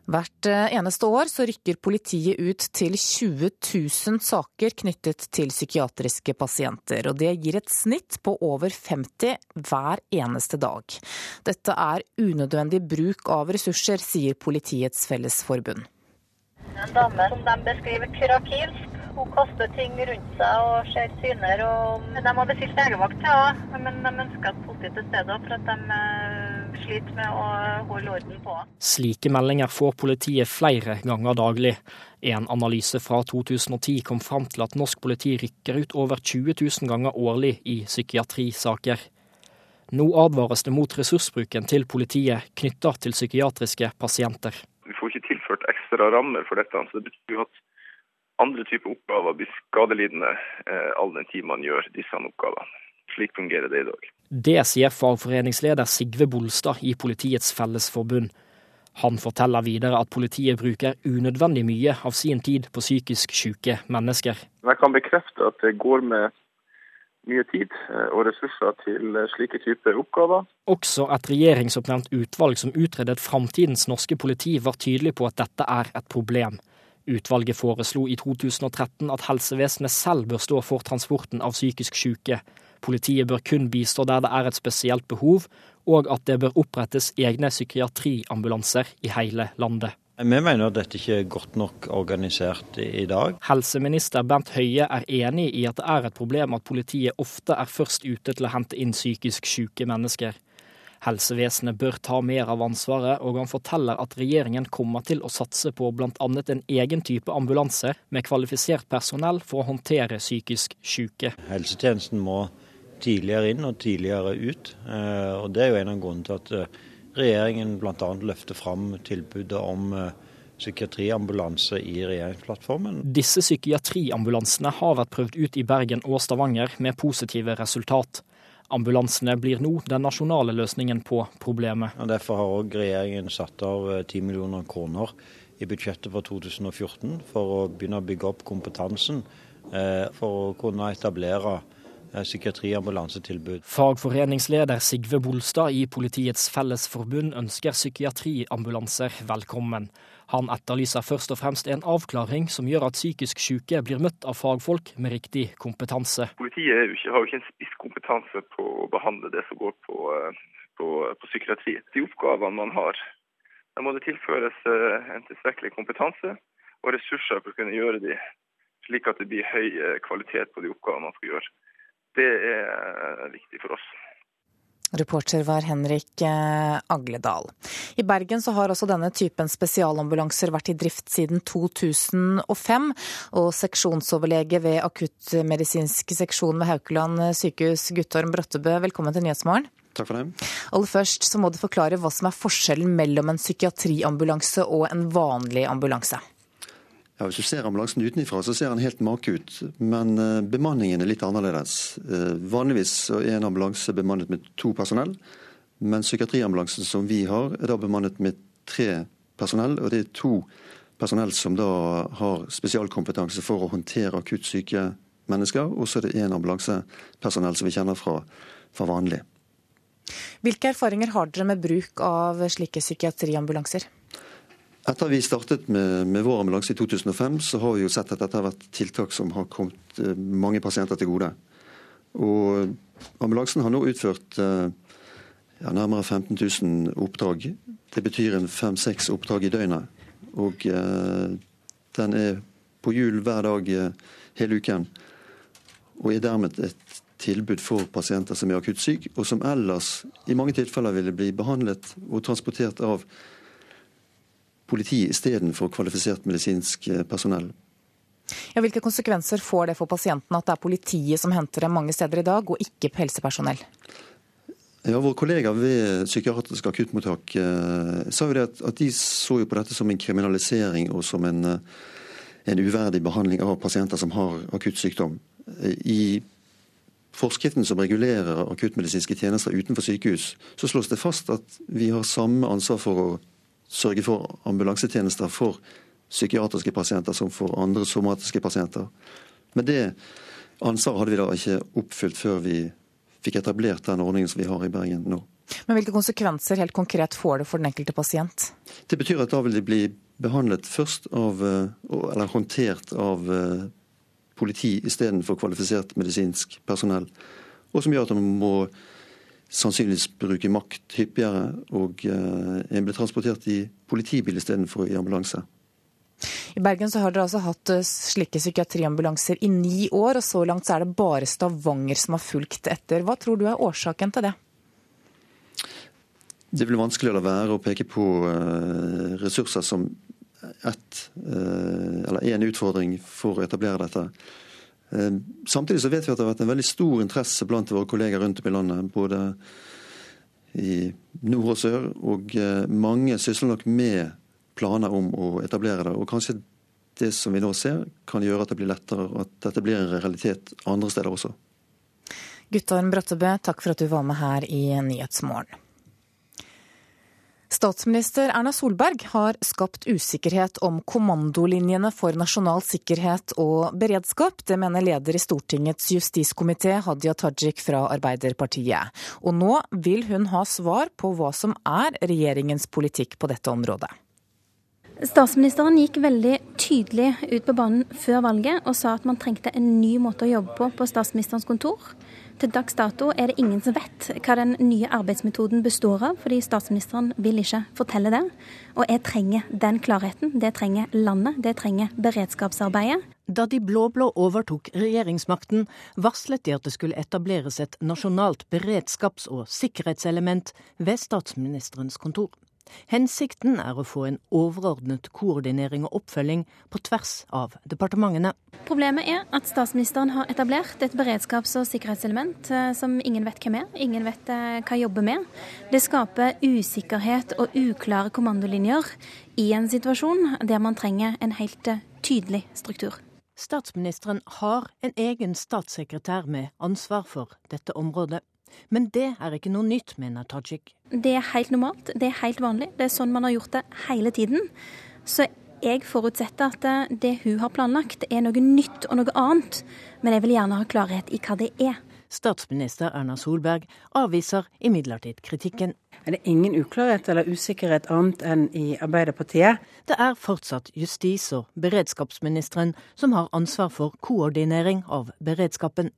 Hvert eh, eneste år så rykker politiet ut til 20 000 saker knyttet til psykiatriske pasienter, og det gir et snitt på over 50 hver eneste dag. Dette er unødvendig bruk av ressurser, sier Politiets Fellesforbund. En dame som de beskriver krakilsk. Hun kaster ting rundt seg og ser syner. Og de har bestilt legevakt, ja, men de ønsker at politiet til stede for at de eh, sliter med å holde orden på. Slike meldinger får politiet flere ganger daglig. En analyse fra 2010 kom fram til at norsk politi rykker ut over 20 000 ganger årlig i psykiatrisaker. Nå advares det mot ressursbruken til politiet knytta til psykiatriske pasienter. Vi får ikke tilført ekstra rammer for dette, så det betyr at andre typer oppgaver blir skadelidende eh, all den tid man gjør disse oppgavene. Slik fungerer det i dag. Det sier fagforeningsleder Sigve Bolstad i Politiets Fellesforbund. Han forteller videre at politiet bruker unødvendig mye av sin tid på psykisk syke mennesker. Jeg kan bekrefte at det går med mye tid eh, og ressurser til eh, slike typer oppgaver. Også et regjeringsoppnevnt utvalg som utredet framtidens norske politi, var tydelig på at dette er et problem. Utvalget foreslo i 2013 at helsevesenet selv bør stå for transporten av psykisk syke. Politiet bør kun bistå der det er et spesielt behov, og at det bør opprettes egne psykiatriambulanser i hele landet. Vi mener at dette ikke er godt nok organisert i dag. Helseminister Bent Høie er enig i at det er et problem at politiet ofte er først ute til å hente inn psykisk syke mennesker. Helsevesenet bør ta mer av ansvaret, og han forteller at regjeringen kommer til å satse på bl.a. en egen type ambulanse med kvalifisert personell for å håndtere psykisk syke. Helsetjenesten må tidligere inn og tidligere ut, eh, og det er jo en av grunnene til at eh, regjeringen bl.a. løfter fram tilbudet om eh, psykiatriambulanse i regjeringsplattformen. Disse psykiatriambulansene har vært prøvd ut i Bergen og Stavanger med positive resultat. Ambulansene blir nå den nasjonale løsningen på problemet. Og derfor har òg regjeringen satt av 10 eh, millioner kroner i budsjettet for 2014 for å begynne å bygge opp kompetansen for å kunne etablere psykiatriambulansetilbud. Fagforeningsleder Sigve Bolstad i Politiets Fellesforbund ønsker psykiatriambulanser velkommen. Han etterlyser først og fremst en avklaring som gjør at psykisk syke blir møtt av fagfolk med riktig kompetanse. Politiet ikke, har jo ikke en spisskompetanse på å behandle det som går på, eh, på, på psykiatri. De oppgavene man har, da må det tilføres eh, en tilstrekkelig kompetanse og ressurser for å kunne gjøre de slik at det blir høy eh, kvalitet på de oppgavene man skal gjøre. Det er viktig for oss. Reporter var Henrik eh, Agledal. I Bergen så har også denne typen spesialambulanser vært i drift siden 2005. Og seksjonsoverlege ved akuttmedisinsk seksjon ved Haukeland sykehus, Guttorm Brottebø. velkommen til Nyhetsmorgen. Takk for det. Aller først så må du forklare hva som er forskjellen mellom en psykiatriambulanse og en vanlig ambulanse. Ja, Hvis du ser ambulansen utenfra, så ser den helt make ut. Men uh, bemanningen er litt annerledes. Uh, vanligvis er en ambulanse bemannet med to personell. Men psykiatriambulansen som vi har, er da bemannet med tre personell. Og det er to personell som da har spesialkompetanse for å håndtere akutt syke mennesker. Og så er det én ambulansepersonell som vi kjenner fra, fra vanlig. Hvilke erfaringer har dere med bruk av slike psykiatriambulanser? Etter vi startet med, med, vår ambulanse i 2005, så har vi jo sett at dette har vært tiltak som har kommet eh, mange pasienter til gode. Og ambulansen har nå utført ja, nærmere 15 000 oppdrag. Det betyr en fem-seks oppdrag i døgnet. Og den er på hjul hver dag hele uken. Og er dermed et tilbud for pasienter som er akutt syke, og som ellers i mange tilfeller ville bli behandlet og transportert av politi istedenfor kvalifisert medisinsk eh, personell. Ja, hvilke konsekvenser får det for pasientene at det er politiet som henter dem mange steder i dag, og ikke helsepersonell? Ja, Vår kollega ved psykiatrisk akuttmottak eh, sa jo det at, at, de så jo på dette som en kriminalisering og som en, eh, en uverdig behandling av pasienter som har akutt sykdom. Eh, I forskriften som regulerer akuttmedisinske tjenester utenfor sykehus, så slås det fast at vi har samme ansvar for å sørge for ambulansetjenester for psykiatriske pasienter som for andre somatiske pasienter. Men det ansvaret hadde vi da ikke oppfylt før vi fikk etablert den ordningen som vi har i Bergen nå. Men Hvilke konsekvenser helt konkret får det for den enkelte pasient? Det betyr at da vil de bli behandlet først av, eh, eller håndtert av eh, politi istedenfor kvalifisert medisinsk personell. Og som gjør at man må sannsynligvis bruke makt hyppigere, og eh, en blir transportert i politibil istedenfor i ambulanse. I Bergen så har dere altså hatt eh, slike psykiatriambulanser i ni år, og så langt så er det bare Stavanger som har fulgt etter. Hva tror du er årsaken til det? Det blir vanskelig å la være å peke på eh, ressurser som ett, eller én utfordring for å etablere dette. Eh, samtidig så vet vi at det har vært en veldig stor interesse blant våre kolleger rundt om i landet. Både i nord og sør. Og eh, mange sysler nok med planer om å etablere det. Og kanskje det som vi nå ser, kan gjøre at det blir lettere, at dette blir en realitet andre steder også. Guttorm Brattebø, takk for at du var med her i Nyhetsmorgen. Statsminister Erna Solberg har skapt usikkerhet om kommandolinjene for nasjonal sikkerhet og beredskap. Det mener leder i Stortingets justiskomité, Hadia Tajik fra Arbeiderpartiet. Og nå vil hun ha svar på hva som er regjeringens politikk på dette området. Statsministeren gikk veldig tydelig ut på banen før valget og sa at man trengte en ny måte å jobbe på på statsministerens kontor. Til dags dato er det ingen som vet hva den nye arbeidsmetoden består av, fordi statsministeren vil ikke fortelle det. Og jeg trenger den klarheten. Det trenger landet. Det trenger beredskapsarbeidet. Da de blå-blå overtok regjeringsmakten, varslet de at det skulle etableres et nasjonalt beredskaps- og sikkerhetselement ved statsministerens kontor. Hensikten er å få en overordnet koordinering og oppfølging på tvers av departementene. Problemet er at statsministeren har etablert et beredskaps- og sikkerhetselement eh, som ingen vet hvem er, ingen vet eh, hva jobber med. Det skaper usikkerhet og uklare kommandolinjer i en situasjon der man trenger en helt eh, tydelig struktur. Statsministeren har en egen statssekretær med ansvar for dette området. Men det er ikke noe nytt, mener Tajik. Det er helt normalt, det er helt vanlig. Det er sånn man har gjort det hele tiden. Så jeg forutsetter at det hun har planlagt er noe nytt og noe annet. Men jeg vil gjerne ha klarhet i hva det er. Statsminister Erna Solberg avviser imidlertid kritikken. Er det ingen uklarhet eller usikkerhet annet enn i Arbeiderpartiet? Det er fortsatt justis- og beredskapsministeren som har ansvar for koordinering av beredskapen.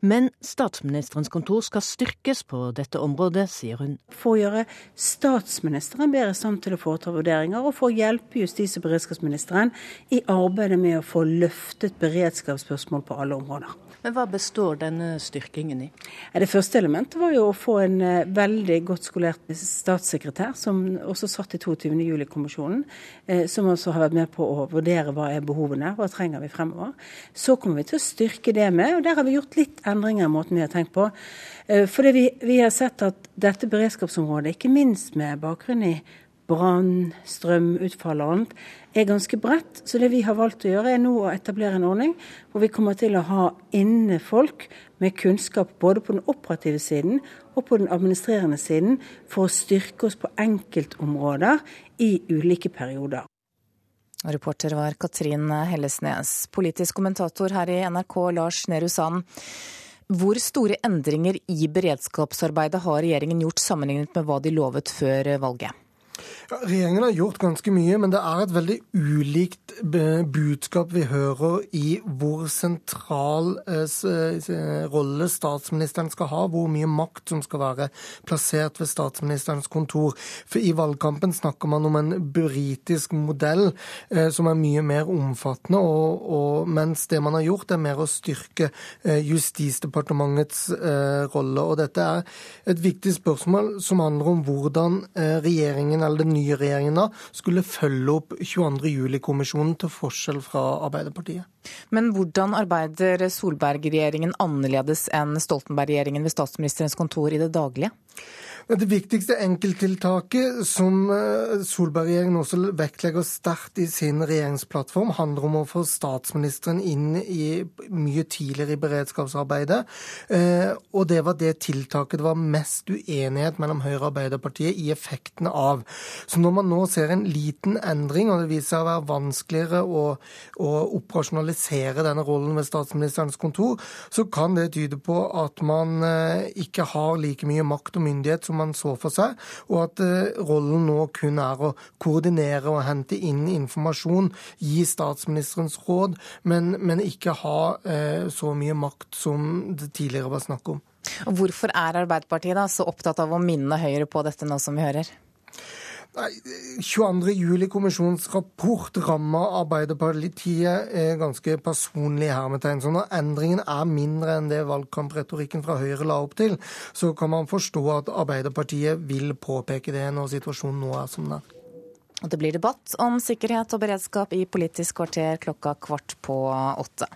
Men statsministerens kontor skal styrkes på dette området, sier hun. For å gjøre statsministeren bedre i stand til å foreta vurderinger, og for å hjelpe justis- og beredskapsministeren i arbeidet med å få løftet beredskapsspørsmål på alle områder. Men Hva består denne styrkingen i? Det første elementet var jo å få en eh, veldig godt skolert statssekretær, som også satt i 22.07-kommisjonen, eh, som også har vært med på å vurdere hva er behovene, hva trenger vi fremover. Så kommer vi til å styrke det med, og der har vi gjort litt endringer i måten vi har tenkt på. Eh, fordi vi, vi har sett at dette beredskapsområdet, ikke minst med bakgrunn i brann, strømutfall og annet, er ganske bredt. Så det vi har valgt å gjøre, er nå å etablere en ordning hvor vi kommer til å ha inne folk med kunnskap både på den operative siden og på den administrerende siden, for å styrke oss på enkeltområder i ulike perioder. Reporter var Katrin Hellesnes. Politisk kommentator her i NRK, Lars Nehru Sand. Hvor store endringer i beredskapsarbeidet har regjeringen gjort sammenlignet med hva de lovet før valget? Regjeringen har gjort ganske mye, men det er et veldig ulikt budskap vi hører i hvor sentral eh, rolle statsministeren skal ha, hvor mye makt som skal være plassert ved statsministerens kontor. For I valgkampen snakker man om en britisk modell eh, som er mye mer omfattende, og, og, mens det man har gjort, er mer å styrke eh, Justisdepartementets rolle. Og Dette er et viktig spørsmål som handler om hvordan regjeringen eller den nye regjeringen da skulle følge opp 22.07-kommisjonen, til forskjell fra Arbeiderpartiet. Men hvordan arbeider Solberg-regjeringen annerledes enn Stoltenberg-regjeringen ved statsministerens kontor i det daglige? Det viktigste enkelttiltaket som eh, Solberg-regjeringen også vektlegger sterkt i sin regjeringsplattform, handler om å få statsministeren inn i mye tidligere i beredskapsarbeidet. Eh, og det var det tiltaket det var mest uenighet mellom Høyre og Arbeiderpartiet i effektene av. Så når man nå ser en liten endring, og det viser seg å være vanskeligere å, å operasjonalisere denne rollen ved statsministerens kontor, så kan det tyde på at man eh, ikke har like mye makt og myndighet som man så for seg, og at eh, rollen nå kun er å koordinere og hente inn informasjon, gi statsministerens råd, men, men ikke ha eh, så mye makt som det tidligere var snakk om. Og Hvorfor er Arbeiderpartiet da så opptatt av å minne Høyre på dette nå som vi hører? 22. juli-kommisjonens rapport rammer Arbeiderpartiet ganske personlig hermetegn. Så når endringen er mindre enn det valgkampretorikken fra Høyre la opp til, så kan man forstå at Arbeiderpartiet vil påpeke det når situasjonen nå er som den er. Og det blir debatt om sikkerhet og beredskap i Politisk kvarter klokka kvart på åtte.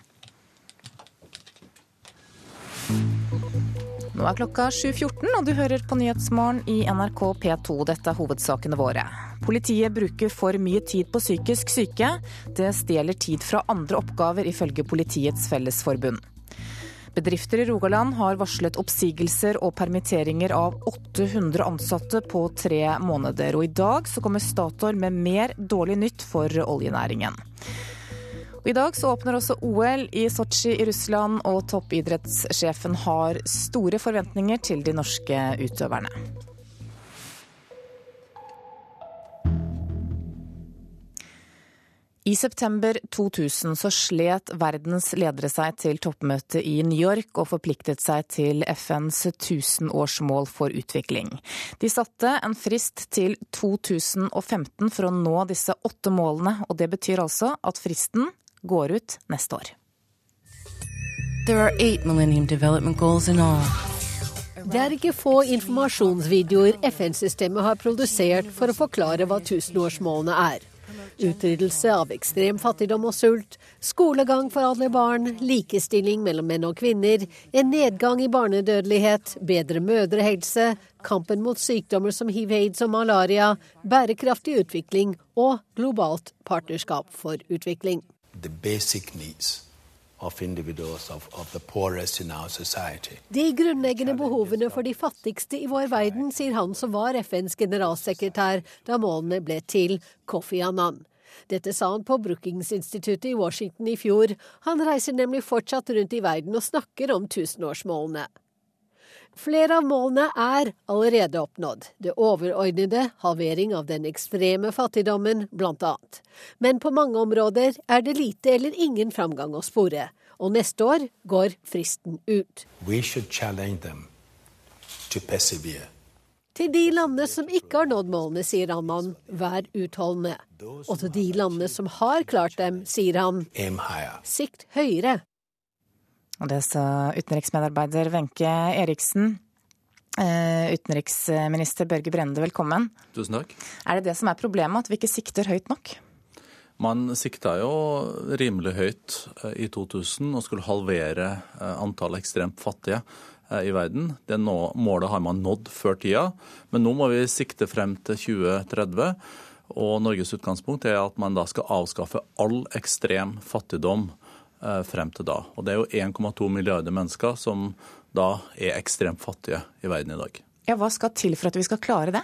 Nå er klokka 7.14, og du hører på Nyhetsmorgen i NRK P2. Dette er hovedsakene våre. Politiet bruker for mye tid på psykisk syke. Det stjeler tid fra andre oppgaver, ifølge Politiets Fellesforbund. Bedrifter i Rogaland har varslet oppsigelser og permitteringer av 800 ansatte på tre måneder. Og i dag så kommer Statoil med mer dårlig nytt for oljenæringen. I dag så åpner også OL i Sotsji i Russland, og toppidrettssjefen har store forventninger til de norske utøverne. I september 2000 så slet verdens ledere seg til toppmøte i New York og forpliktet seg til FNs tusenårsmål for utvikling. De satte en frist til 2015 for å nå disse åtte målene, og det betyr altså at fristen går ut neste år. Det er ikke få informasjonsvideoer FN-systemet har produsert for å forklare hva tusenårsmålene er. Utryddelse av ekstrem fattigdom og sult, skolegang for alle barn, likestilling mellom menn og kvinner, en nedgang i barnedødelighet, bedre mødrehelse, kampen mot sykdommer som hiv, aids og malaria, bærekraftig utvikling og globalt partnerskap for utvikling. De grunnleggende behovene for de fattigste i vår verden, sier han som var FNs generalsekretær da målene ble til, Kofi Annan. Dette sa han på Brookings-instituttet i Washington i fjor. Han reiser nemlig fortsatt rundt i verden og snakker om tusenårsmålene. Flere av målene er allerede oppnådd, det overordnede halvering av den ekstreme fattigdommen blant annet. Men på mange områder er det lite eller ingen framgang å spore, og neste år går fristen ut. Til de landene som ikke har nådd målene, sier Amman, vær utholdende. Og til de landene som har klart dem, sier han, sikt høyere. Og det sa utenriksmedarbeider Wenche Eriksen. Eh, utenriksminister Børge Brende, velkommen. Tusen takk. Er det det som er problemet, at vi ikke sikter høyt nok? Man sikta jo rimelig høyt eh, i 2000 og skulle halvere eh, antallet ekstremt fattige i verden. Det målet har man nådd før tida, men nå må vi sikte frem til 2030. Og Norges utgangspunkt er at man da skal avskaffe all ekstrem fattigdom frem til da. Og det er jo 1,2 milliarder mennesker som da er ekstremt fattige i verden i dag. Ja, Hva skal til for at vi skal klare det?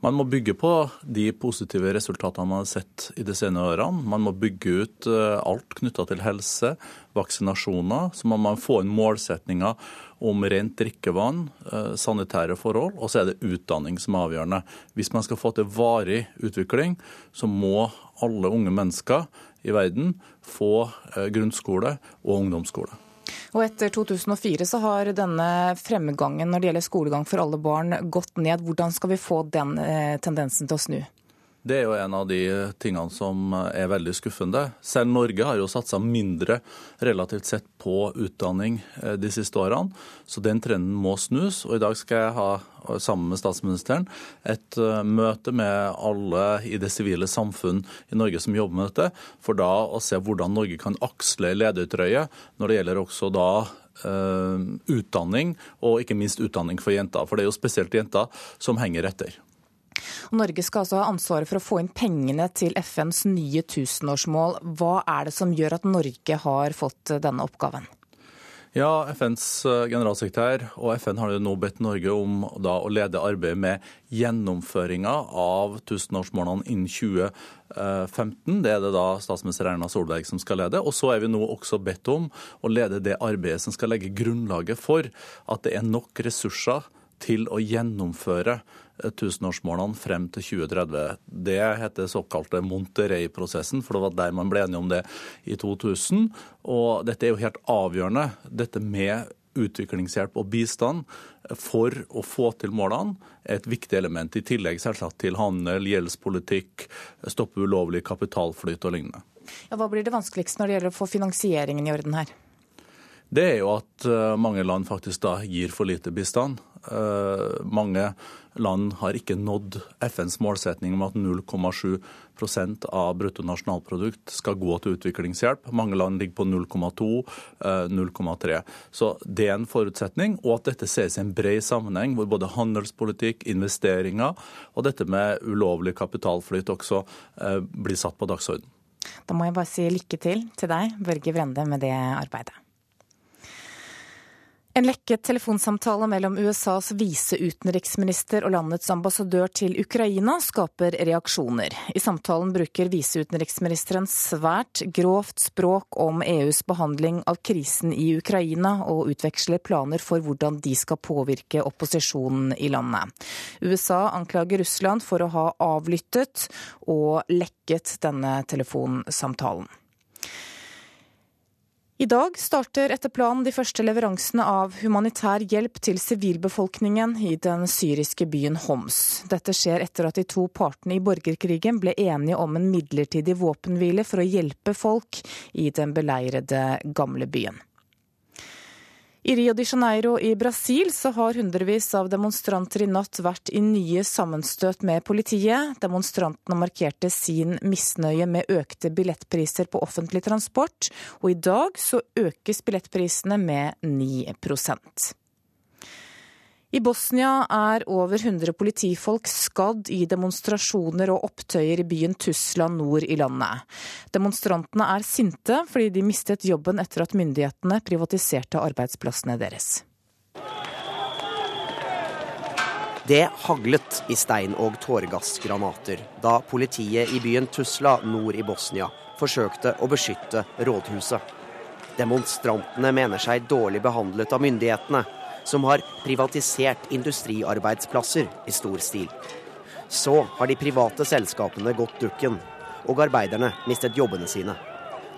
Man må bygge på de positive resultatene man har sett i de senere årene. Man må bygge ut eh, alt knytta til helse, vaksinasjoner. Så må man få inn målsetninger om rent drikkevann, eh, sanitære forhold, og så er det utdanning som er avgjørende. Hvis man skal få til varig utvikling, så må alle unge mennesker i verden få eh, grunnskole og ungdomsskole. Og etter 2004 så har denne fremgangen når det gjelder skolegang for alle barn gått ned. Hvordan skal vi få den eh, tendensen til å snu? Det er jo en av de tingene som er veldig skuffende. Selv Norge har jo satsa mindre relativt sett på utdanning eh, de siste årene, så den trenden må snus. Og i dag skal jeg ha, sammen med statsministeren, et eh, møte med alle i det sivile samfunn i Norge som jobber med dette, for da å se hvordan Norge kan aksle ledertrøye når det gjelder også da uh, utdanning, og ikke minst utdanning for jenter. For det er jo spesielt jenter som henger etter. Norge skal altså ha ansvaret for å få inn pengene til FNs nye tusenårsmål. Hva er det som gjør at Norge har fått denne oppgaven? Ja, FNs eh, generalsekretær og FN har nå bedt Norge om da, å lede arbeidet med gjennomføringa av tusenårsmålene innen 2015. Det er det da statsminister Erna Solberg som skal lede. Og så er vi nå også bedt om å lede det arbeidet som skal legge grunnlaget for at det er nok ressurser til å gjennomføre tusenårsmålene frem til 2030. Det heter såkalte Monterrey-prosessen, for det var der man ble enige om det i 2000. Og dette er jo helt avgjørende, dette med utviklingshjelp og bistand for å få til målene et viktig element, i tillegg selvsagt til handel, gjeldspolitikk, stoppe ulovlig kapitalflyt og lignende. Ja, hva blir det vanskeligste når det gjelder å få finansieringen i orden her? Det er jo at eh, mange land faktisk da gir for lite bistand. Eh, mange land har ikke nådd FNs målsetning om at 0,7% av bruttonasjonalprodukt skal gå til utviklingshjelp. Mange land ligger på 0,2, 0,3. Eh, Så det er en forutsetning, og at dette ses i en bred sammenheng, hvor både handelspolitikk, investeringer og dette med ulovlig kapitalflyt også blir satt på dagsorden. Da må jeg bare si lykke til til deg, Børge Brende, med det arbeidet. En lekket telefonsamtale mellom USAs viseutenriksminister og landets ambassadør til Ukraina skaper reaksjoner. I samtalen bruker viseutenriksministeren svært grovt språk om EUs behandling av krisen i Ukraina, og utveksler planer for hvordan de skal påvirke opposisjonen i landet. USA anklager Russland for å ha avlyttet og lekket denne telefonsamtalen. I dag starter etter planen de første leveransene av humanitær hjelp til sivilbefolkningen i den syriske byen Homs. Dette skjer etter at de to partene i borgerkrigen ble enige om en midlertidig våpenhvile for å hjelpe folk i den beleirede gamle byen. I Rio de Janeiro i Brasil så har hundrevis av demonstranter i natt vært i nye sammenstøt med politiet. Demonstrantene markerte sin misnøye med økte billettpriser på offentlig transport, og i dag så økes billettprisene med 9 i Bosnia er over 100 politifolk skadd i demonstrasjoner og opptøyer i byen Tusla nord i landet. Demonstrantene er sinte fordi de mistet jobben etter at myndighetene privatiserte arbeidsplassene deres. Det haglet i stein- og tåregassgranater da politiet i byen Tusla nord i Bosnia forsøkte å beskytte rådhuset. Demonstrantene mener seg dårlig behandlet av myndighetene som har privatisert industriarbeidsplasser i stor stil. Så har de private selskapene gått dukken, og arbeiderne mistet jobbene sine.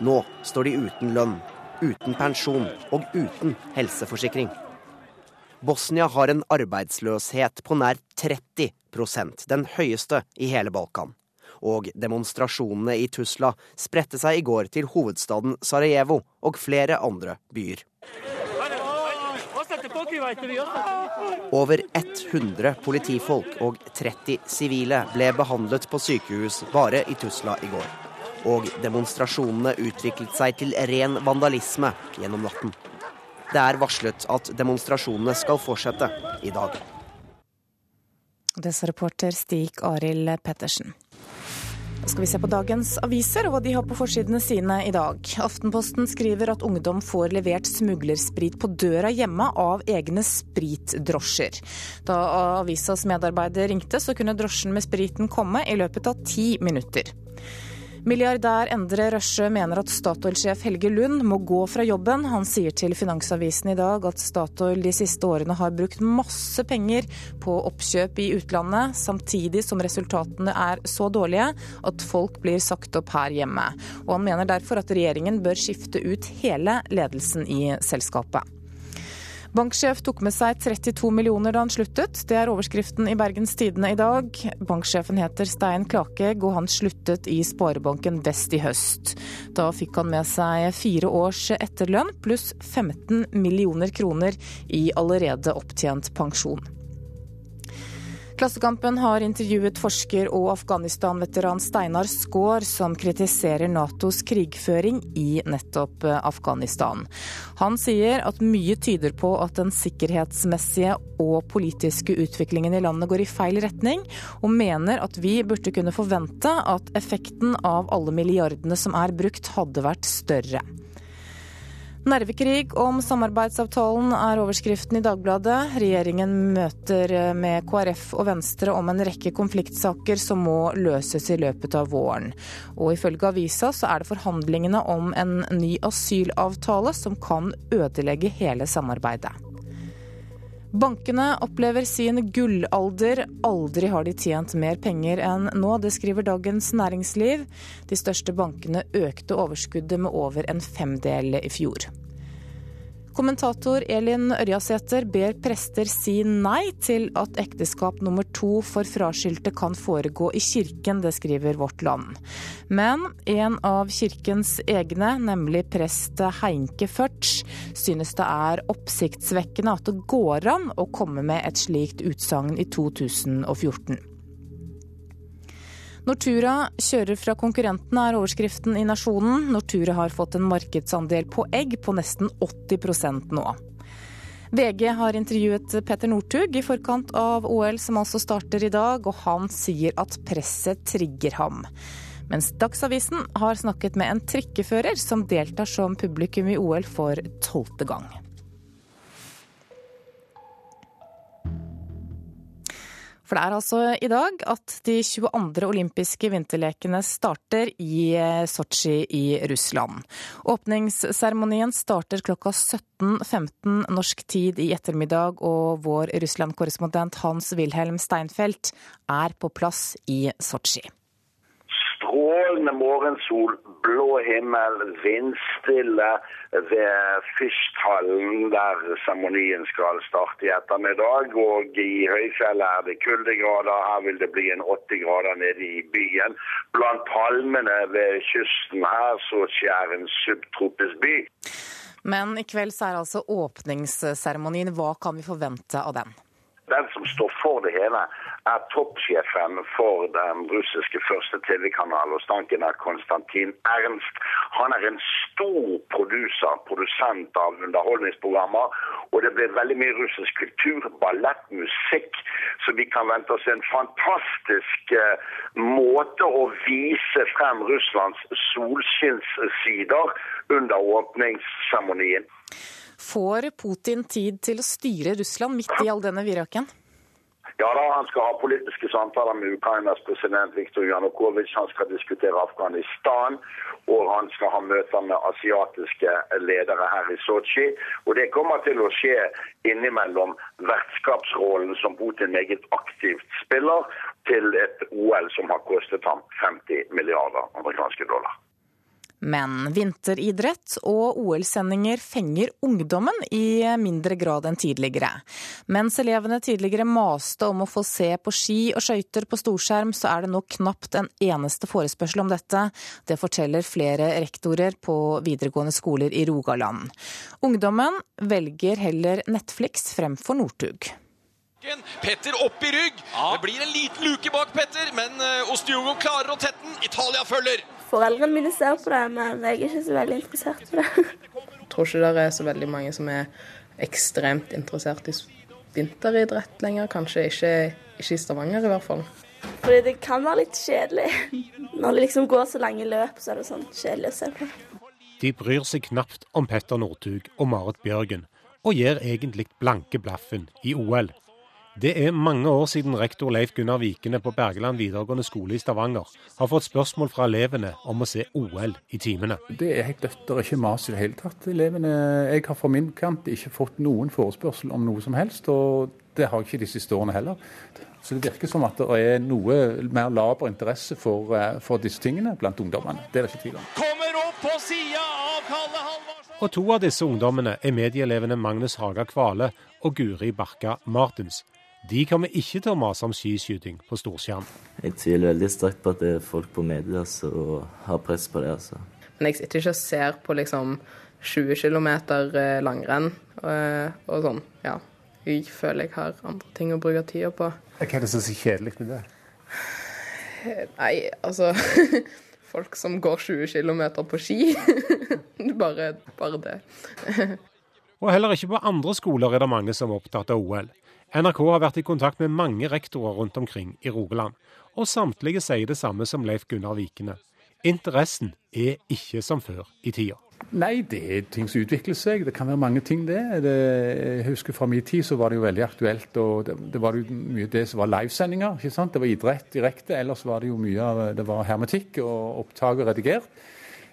Nå står de uten lønn, uten pensjon og uten helseforsikring. Bosnia har en arbeidsløshet på nær 30% den høyeste i hele Balkan. Og demonstrasjonene i Tusla spredte seg i går til hovedstaden Sarajevo og flere andre byer. Over 100 politifolk og 30 sivile ble behandlet på sykehus bare i Tusla i går. Og demonstrasjonene utviklet seg til ren vandalisme gjennom natten. Det er varslet at demonstrasjonene skal fortsette i dag. Det sa reporter Stig Arild Pettersen. Skal vi se på dagens aviser og hva de har på forsidene sine i dag. Aftenposten skriver at ungdom får levert smuglersprit på døra hjemme av egne spritdrosjer. Da avisas medarbeider ringte, så kunne drosjen med spriten komme i løpet av ti minutter. Milliardær Endre Røsje mener at Statoil-sjef Helge Lund må gå fra jobben. Han sier til Finansavisen i dag at Statoil de siste årene har brukt masse penger på oppkjøp i utlandet, samtidig som resultatene er så dårlige at folk blir sagt opp her hjemme. Og han mener derfor at regjeringen bør skifte ut hele ledelsen i selskapet. Banksjef tok med seg 32 millioner da han sluttet. Det er overskriften i Bergens Tidende i dag. Banksjefen heter Stein Klakegg, og han sluttet i Sparebanken Vest i høst. Da fikk han med seg fire års etterlønn pluss 15 millioner kroner i allerede opptjent pensjon. Klassekampen har intervjuet forsker og Afghanistan-veteran Steinar Skaar, som kritiserer Natos krigføring i nettopp Afghanistan. Han sier at mye tyder på at den sikkerhetsmessige og politiske utviklingen i landet går i feil retning, og mener at vi burde kunne forvente at effekten av alle milliardene som er brukt, hadde vært større. Nervekrig om samarbeidsavtalen er overskriften i Dagbladet. Regjeringen møter med KrF og Venstre om en rekke konfliktsaker som må løses i løpet av våren. Og ifølge avisa så er det forhandlingene om en ny asylavtale som kan ødelegge hele samarbeidet. Bankene opplever sin gullalder. Aldri har de tjent mer penger enn nå, det skriver Dagens Næringsliv. De største bankene økte overskuddet med over en femdel i fjor. Kommentator Elin Ørjasæter ber prester si nei til at ekteskap nummer to for fraskilte kan foregå i kirken, det skriver Vårt Land. Men en av kirkens egne, nemlig prest Heinke Førts, synes det er oppsiktsvekkende at det går an å komme med et slikt utsagn i 2014. Nortura kjører fra konkurrentene, er overskriften i Nasjonen. Nortura har fått en markedsandel på egg på nesten 80% nå. VG har intervjuet Petter Northug i forkant av OL, som altså starter i dag, og han sier at presset trigger ham. Mens Dagsavisen har snakket med en trikkefører som deltar som publikum i OL for tolvte gang. For det er altså i dag at de 22. olympiske vinterlekene starter i eh, Sotsji i Russland. Åpningsseremonien starter klokka 17.15 norsk tid i ettermiddag, og vår Russland-korrespondent Hans-Wilhelm Steinfeld er på plass i Sotsji strålende morgensol, blå himmel, vindstille ved Fysthallen, der seremonien skal starte i ettermiddag. Og i høyfjellet er det kuldegrader. Her vil det bli en 80 grader nede i byen. Blant palmene ved kysten her så skjer en subtropisk by. Men i kveld så er altså åpningsseremonien. Hva kan vi forvente av den? Den som står for det hele, er toppsjefen for den russiske første TV-kanalen, og stanken er Konstantin Ernst. Han er en stor produser, produsent av underholdningsprogrammer. Og det blir veldig mye russisk kultur, ballett, musikk. Så vi kan vente oss en fantastisk uh, måte å vise frem Russlands solskinnssider under åpningsseremonien. Får Putin tid til å styre Russland midt i all denne viraken? Ja da, Han skal ha politiske samtaler med Ukrainas president Viktor Janukovitsj. Han skal diskutere Afghanistan, og han skal ha møter med asiatiske ledere her i Sotsji. Og Det kommer til å skje innimellom vertskapsrollen som Putin meget aktivt spiller, til et OL som har kostet ham 50 milliarder amerikanske dollar. Men vinteridrett og OL-sendinger fenger ungdommen i mindre grad enn tidligere. Mens elevene tidligere maste om å få se på ski og skøyter på storskjerm, så er det nå knapt en eneste forespørsel om dette. Det forteller flere rektorer på videregående skoler i Rogaland. Ungdommen velger heller Netflix fremfor Northug. Petter opp i rygg. Ja. Det blir en liten luke bak Petter, men eh, Ostiogo klarer å tette den. Italia følger. Foreldrene mine ser på det, men jeg er ikke så veldig interessert i det. Jeg tror ikke det er så veldig mange som er ekstremt interessert i vinteridrett lenger. Kanskje ikke, ikke i Stavanger, i hvert fall. Fordi det kan være litt kjedelig. Når det liksom går så lange løp, så er det sånn kjedelig å se på. De bryr seg knapt om Petter Northug og Marit Bjørgen, og gir egentlig blanke blaffen i OL. Det er mange år siden rektor Leif Gunnar Vikene på Bergeland videregående skole i Stavanger har fått spørsmål fra elevene om å se OL i timene. Det er helt dødt, det er ikke mas i det hele tatt. Elevene, jeg har fra min kant ikke fått noen forespørsel om noe som helst, og det har jeg ikke de siste årene heller. Så det virker som at det er noe mer laber interesse for, eh, for, disse tingene blant ungdommene. Det er det ikke tvil om. Kommer opp på sida av Kalle Halvorsen. Og to av disse ungdommene er medieelevene Magnus Haga Kvale og Guri Barka Martins. De kommer ikke til å mase om skiskyting på storskjerm. Jeg tviler veldig sterkt på at det er folk på media som har press på det. altså. Men jeg sitter ikke og ser på liksom 20 km eh, langrenn og, eh, og sånn. Ja. Jeg føler jeg har andre ting å bruke tida på. Hva er det som er så kjedelig med det? Nei, altså *laughs* Folk som går 20 km på ski. *laughs* bare, bare det. *laughs* Og heller ikke på andre skoler er det mange som er opptatt av OL. NRK har vært i kontakt med mange rektorer rundt omkring i Rogaland, og samtlige sier det samme som Leif Gunnar Vikene. Interessen er ikke som før i tida. Nei, det er ting som utvikler seg. Det kan være mange ting, det. det jeg husker Fra min tid så var det jo veldig aktuelt. og Det, det var jo mye det som var livesendinger. ikke sant? Det var idrett direkte. Ellers var det jo mye av det var hermetikk og opptak og redigert.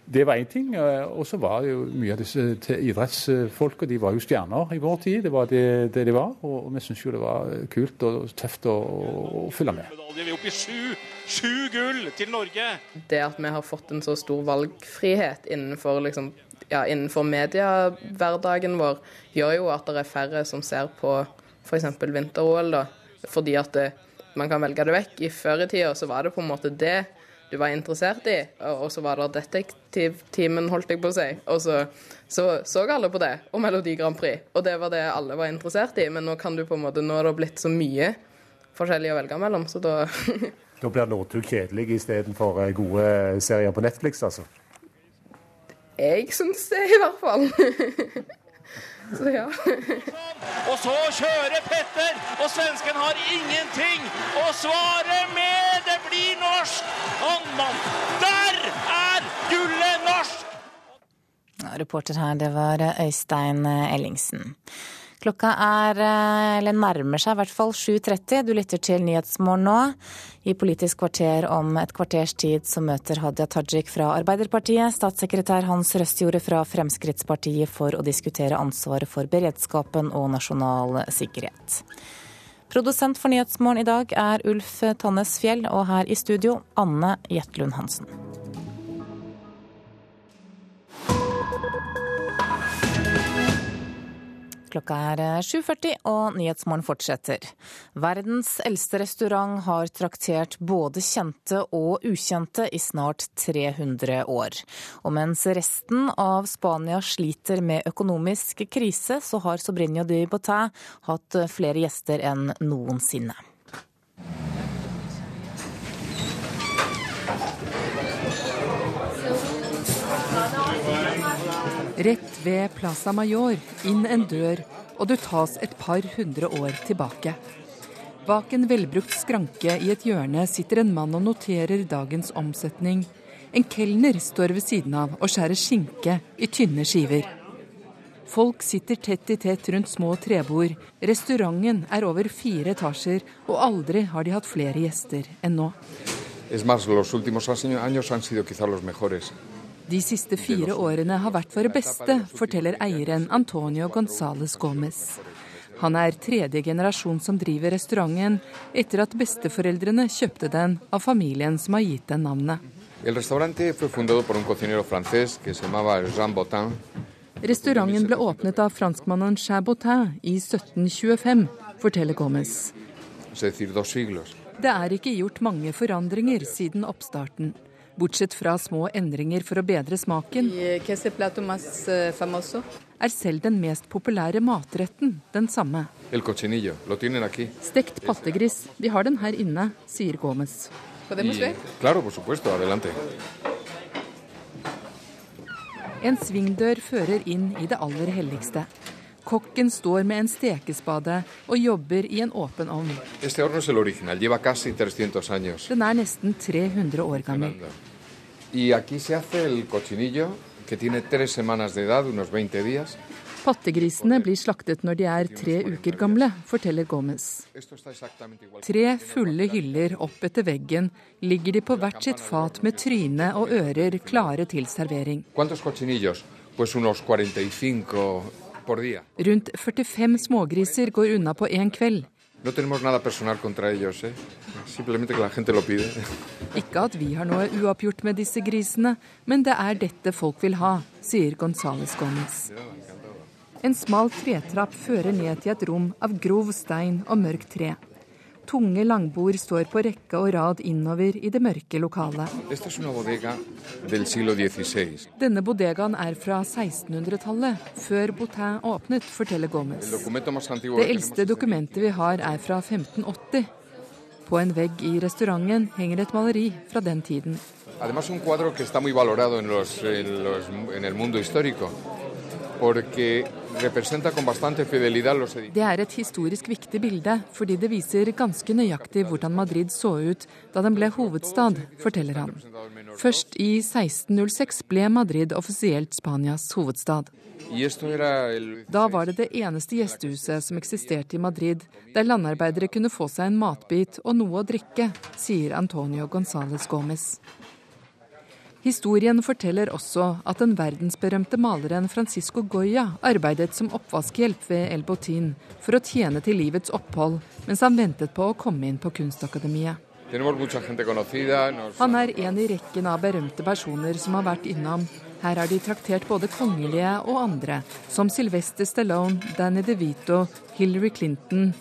Det var én ting. Og så var det jo mye av disse idrettsfolka de var jo stjerner i vår tid. Det var det, det de var. Og vi syntes jo det var kult og tøft å, å følge med. Vi er oppe i sju, sju gull til Norge. Det at vi har fått en så stor valgfrihet innenfor, liksom, ja, innenfor mediehverdagen vår, gjør jo at det er færre som ser på f.eks. vinter-OL. Fordi at det, man kan velge det vekk. I Før i tida så var det på en måte det du var interessert i, og så var det detektivtimen, holdt jeg på å si. Og så, så, så alle på det, og Melodi Grand Prix. Og det var det alle var interessert i. Men nå kan du på en måte, nå er det blitt så mye forskjellig å velge mellom, så da *laughs* Da blir Northug kjedelig istedenfor eh, gode serier på Netflix, altså? Jeg syns det, i hvert fall. *laughs* Så ja. og så kjører Petter, og svensken har ingenting å svare med! Det blir norsk! Håndmann! Der er gullet norsk! Reporter her, det var Øystein Ellingsen. Klokka er, eller nærmer seg i hvert fall 7.30. Du lytter til Nyhetsmorgen nå. I Politisk kvarter om et kvarters tid så møter Hadia Tajik fra Arbeiderpartiet statssekretær Hans Røstjorde fra Fremskrittspartiet for å diskutere ansvaret for beredskapen og nasjonal sikkerhet. Produsent for Nyhetsmorgen i dag er Ulf Tannes Fjell, og her i studio Anne Jetlund Hansen. Klokka er 7.40 og Nyhetsmorgen fortsetter. Verdens eldste restaurant har traktert både kjente og ukjente i snart 300 år. Og mens resten av Spania sliter med økonomisk krise, så har Sobrinho de Botin hatt flere gjester enn noensinne. Rett ved Plaza Mayor, inn en dør, og du tas et par hundre år tilbake. Bak en velbrukt skranke i et hjørne sitter en mann og noterer dagens omsetning. En kelner står ved siden av og skjærer skinke i tynne skiver. Folk sitter tett i tett rundt små trebord. Restauranten er over fire etasjer, og aldri har de hatt flere gjester enn nå. Es más, los últimos años han sido quizá los mejores. De siste fire årene har vært våre beste, forteller eieren Antonio Gonzales Gomez. Han er tredje generasjon som driver restauranten, etter at besteforeldrene kjøpte den av familien som har gitt den navnet. Restauranten ble åpnet av franskmannen Chabotin i 1725, forteller Gomez. Det er ikke gjort mange forandringer siden oppstarten. Bortsett fra små endringer for å bedre smaken, eh, er selv den mest populære matretten den samme. Stekt pattegris. De har den her inne, sier Gomez. En svingdør fører inn i det aller helligste. Kokken står med en stekespade og jobber i en åpen ovn. Den er nesten 300 år gammel. Y aquí se hace el cochinillo, que tiene tres semanas de edad, unos 20 días. Pattegrisene blir slaktet når de er tre uker gamle, forteller Gomez. Tre fulle hyller opp etter veggen ligger de på hvert sitt fat med tryne og ører klare til servering. Rundt 45 smågriser går unna på én kveld. No tenemos nada personal contra ellos, ¿eh? simplemente que la gente lo pide. Ikke at vi har noe uoppgjort med disse grisene, men det er dette folk vil ha, sier Gonzales Gomez. En smal tretrapp fører ned til et rom av grov stein og mørkt tre. Tunge langbord står på rekke og rad innover i det mørke lokalet. Denne bodegaen er fra 1600-tallet, før Boutin åpnet, forteller Gomez. Det eldste dokumentet vi har er fra 1580. På en vegg i restauranten henger et maleri fra den tiden. Además un cuadro que está muy valorado en, los, en, los, en el mundo histórico. Det er et historisk viktig bilde, fordi det viser ganske nøyaktig hvordan Madrid så ut da den ble hovedstad, forteller han. Først i 1606 ble Madrid offisielt Spanias hovedstad. Da var det det eneste gjestehuset som eksisterte i Madrid, der landarbeidere kunne få seg en matbit og noe å drikke, sier Antonio Gonzales Gomez. Historien forteller også at den verdensberømte maleren Francisco Goya arbeidet som oppvaskhjelp ved El Botin for å tjene til livets opphold mens han ventet på å komme inn på Kunstakademiet. Han er en i rekken av berømte personer som har vært innom. Her har de traktert både kongelige og andre, som Sylvester Stallone, Danny DeVito, Hillary Clinton,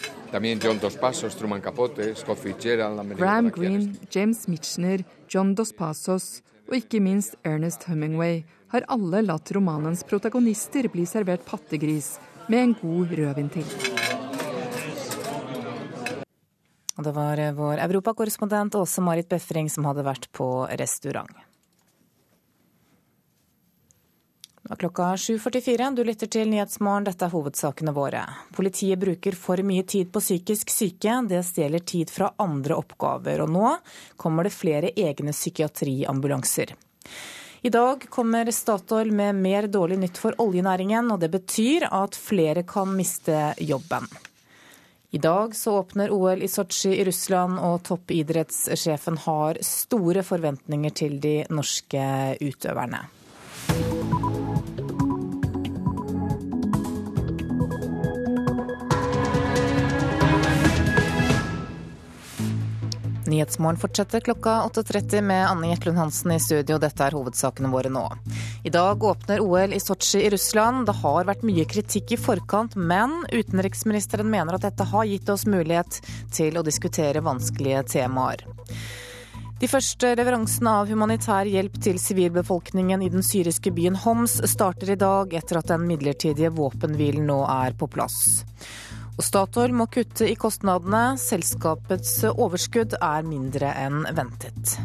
Graham Greene, James Mitchner, John Dos Passos og ikke minst Ernest Hemingway, har alle latt romanens protagonister bli servert pattegris med en god rødvin til. Det var vår europakorrespondent Åse Marit Befring som hadde vært på restaurant. Det var klokka 7.44. Du lytter til Nyhetsmorgen. Dette er hovedsakene våre. Politiet bruker for mye tid på psykisk syke. Det stjeler tid fra andre oppgaver. Og nå kommer det flere egne psykiatriambulanser. I dag kommer Statoil med mer dårlig nytt for oljenæringen, og det betyr at flere kan miste jobben. I dag så åpner OL i Sotsji i Russland, og toppidrettssjefen har store forventninger til de norske utøverne. Nyhetsmorgen fortsetter klokka 8.30 med Anne Jetlund Hansen i studio. Dette er hovedsakene våre nå. I dag åpner OL i Sotsji i Russland. Det har vært mye kritikk i forkant, men utenriksministeren mener at dette har gitt oss mulighet til å diskutere vanskelige temaer. De første leveransene av humanitær hjelp til sivilbefolkningen i den syriske byen Homs starter i dag, etter at den midlertidige våpenhvilen nå er på plass. Statoil må kutte i kostnadene. Selskapets overskudd er mindre enn ventet.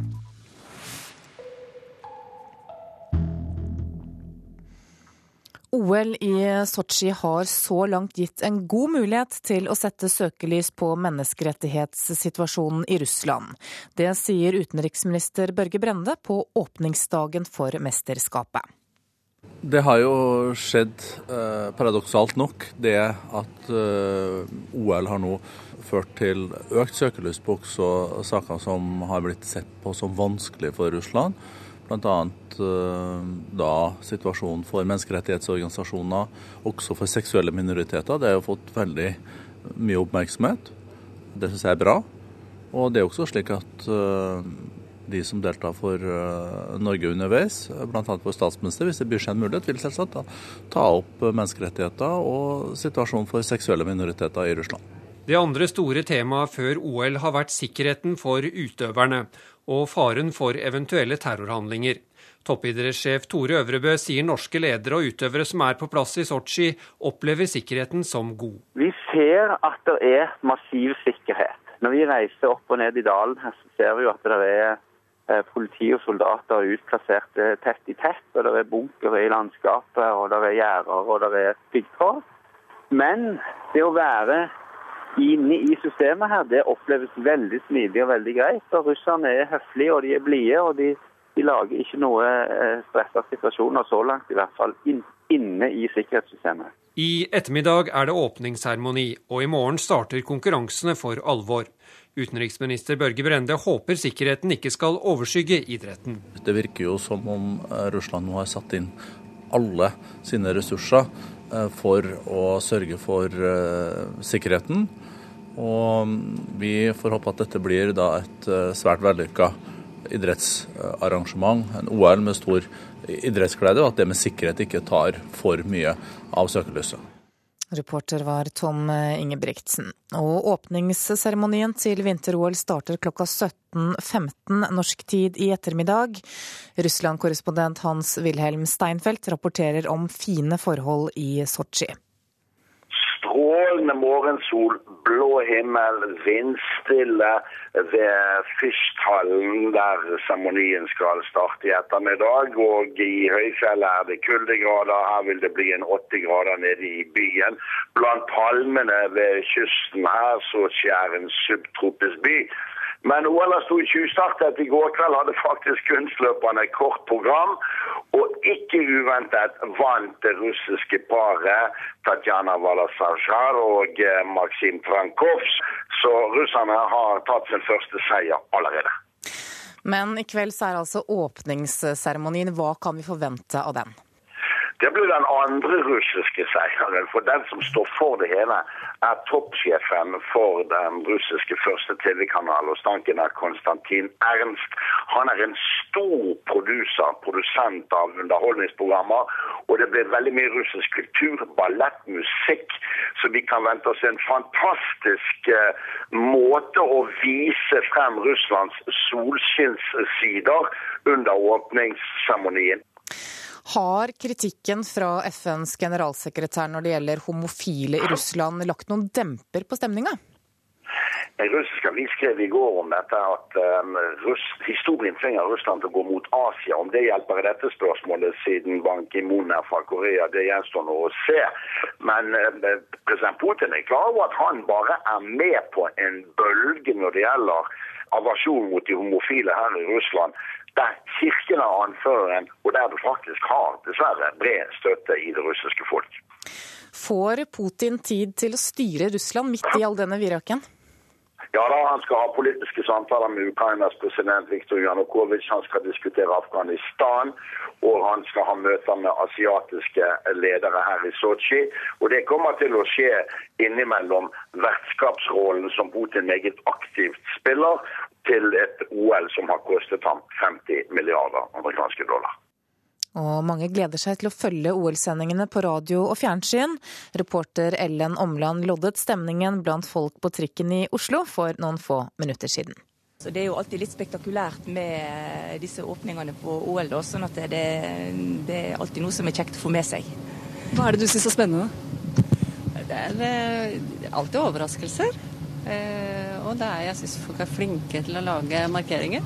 OL i Sotsji har så langt gitt en god mulighet til å sette søkelys på menneskerettighetssituasjonen i Russland. Det sier utenriksminister Børge Brende på åpningsdagen for mesterskapet. Det har jo skjedd, eh, paradoksalt nok, det at eh, OL har nå ført til økt søkelys på også saker som har blitt sett på som vanskelig for Russland. Bl.a. Eh, da situasjonen for menneskerettighetsorganisasjoner, også for seksuelle minoriteter. Det har jo fått veldig mye oppmerksomhet. Det syns jeg er bra. Og det er også slik at eh, de som deltar for uh, Norge underveis, bl.a. vår statsminister, hvis det byr seg en mulighet, vil selvsagt da, ta opp menneskerettigheter og situasjonen for seksuelle minoriteter i Russland. Det andre store temaet før OL har vært sikkerheten for utøverne og faren for eventuelle terrorhandlinger. Toppidrettssjef Tore Øvrebø sier norske ledere og utøvere som er på plass i Sotsji, opplever sikkerheten som god. Vi ser at det er massiv sikkerhet. Når vi reiser opp og ned i dalen her, så ser vi jo at det er Eh, politi og soldater utplassert eh, tett i tett. og Det er bunkere i landskapet, og det er gjerder og det er piggtråd. Men det å være inne i systemet her, det oppleves veldig smidig og veldig greit. Og Russerne er høflige og de er blide, og de, de, lager ikke noe eh, stressa situasjoner, så langt i hvert fall, inn, inne i sikkerhetssystemet. I ettermiddag er det åpningsseremoni, og i morgen starter konkurransene for alvor. Utenriksminister Børge Brende håper sikkerheten ikke skal overskygge idretten. Det virker jo som om eh, Russland nå har satt inn alle sine ressurser eh, for å sørge for sikkerheten. Og vi får håpe at dette blir da et eh, svært vellykka idrettsarrangement, en OL med stor idrettsglede, og at det med sikkerhet ikke tar for mye av søkelyset. Reporter var Tom Ingebrigtsen. Og åpningsseremonien til vinter-OL starter klokka 17.15 norsk tid i ettermiddag. Russland-korrespondent Hans-Wilhelm Steinfeld rapporterer om fine forhold i Sotsji strålende morgensol, blå himmel, vindstille ved Fyrsthallen, der seremonien skal starte i ettermiddag. Og i høyfjellet er det kuldegrader. Her vil det bli en åtte grader nede i byen. Blant palmene ved kysten her så skjer en subtropisk by. Men OL sto tjuvstartet i går kveld, hadde faktisk kunstløperne kort program. Og ikke uventet vant det russiske paret Tatjana Valasajar og eh, Maksim Trankov. Så russerne har tatt sin første seier allerede. Men i kveld så er altså åpningsseremonien. Hva kan vi forvente av den? Det blir den andre russiske seieren. For den som står for det hele, er toppsjefen for den russiske første TV-kanalen, og stanken er Konstantin Ernst. Han er en stor produser, produsent av underholdningsprogrammer. Og det blir veldig mye russisk kultur, ballett, musikk. Så vi kan vente oss en fantastisk uh, måte å vise frem Russlands solskinnssider under åpningsseremonien. Har kritikken fra FNs generalsekretær når det gjelder homofile i Russland, lagt noen demper på stemninga? En russisk avis skrev i går om dette at um, Russ, historien tvinger Russland til å gå mot Asia. Om det hjelper i dette spørsmålet, siden Ban Ki-moon er fra Korea, det gjenstår nå å se. Men uh, president Putin er klar over at han bare er med på en bølge når det gjelder aversjon mot de homofile her i Russland der kirken er anføreren, og der du faktisk har dessverre bred støtte i det russiske folk. Får Putin tid til å styre Russland midt i all denne viraken? Ja da, Han skal ha politiske samtaler med Ukrainas president Viktor Janukovitsj. Han skal diskutere Afghanistan, og han skal ha møter med asiatiske ledere her i Sotsji. Og Det kommer til å skje innimellom vertskapsrollen som Putin meget aktivt spiller, til et OL som har kostet ham 50 milliarder amerikanske dollar. Og mange gleder seg til å følge OL-sendingene på radio og fjernsyn. Reporter Ellen Omland loddet stemningen blant folk på trikken i Oslo for noen få minutter siden. Så Det er jo alltid litt spektakulært med disse åpningene på OL, da, sånn at det, det, er alltid noe som er kjekt å få med seg. Hva er det du syns er spennende? Det er eh, alltid overraskelser. Eh, og det er, jeg syns folk er flinke til å lage markeringer.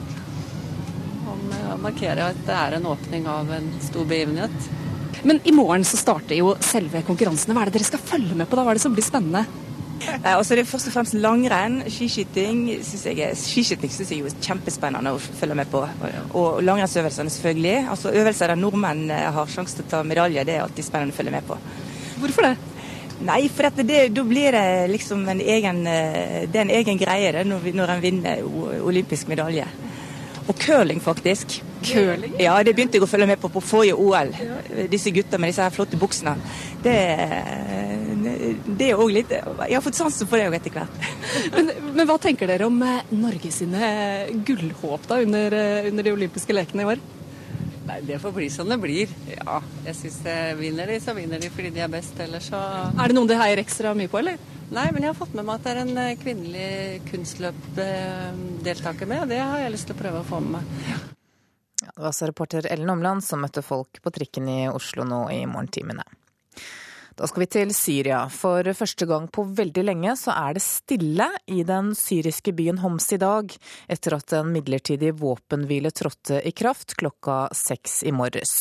Om markerer at det er en åpning av en stor begivenhet. Men i morgen så starter jo selve konkurransene. Hva er det dere skal følge med på da? Hva er det som blir spennende? Eh, også det er først og fremst langrenn. Skiskyting syns jeg, skiskyting synes jeg er kjempespennende å følge med på. Og langrennsøvelsene, selvfølgelig. Altså Øvelser der nordmenn har sjanse til å ta medalje, det er alltid spennende å følge med på. Hvorfor det? Nei, for da blir det liksom en egen, eh, det er en egen greie det, når, når en vinner olympisk medalje. Og curling, faktisk. Curling? Ja, det begynte jeg å følge med på på forrige OL. Disse gutta med disse her flotte buksene. Det, det er òg litt Jeg har fått sansen for det òg etter hvert. *laughs* men, men, hva tenker dere om Norges Norge sine gullhåp da under, eh, under de olympiske lekene i år? Nei, Det får bli som det blir. Ja, jeg syns vinner de, så vinner de fordi de er best. Ellers så Er det noen de heier ekstra mye på, eller? Nei, men jeg har fått med meg at det er en eh, kvinnelig kunstløpdeltaker med, og det har jeg lyst til å prøve å få med meg. Ja. Ja, det var altså reporter Ellen Omland som møtte folk på trikken i Oslo nå i morgentimene. Da skal vi til Syria. For første gang på veldig lenge så er det stille i den syriske byen Homs i dag, etter at en midlertidig våpenhvile trådte i kraft klokka seks i morges.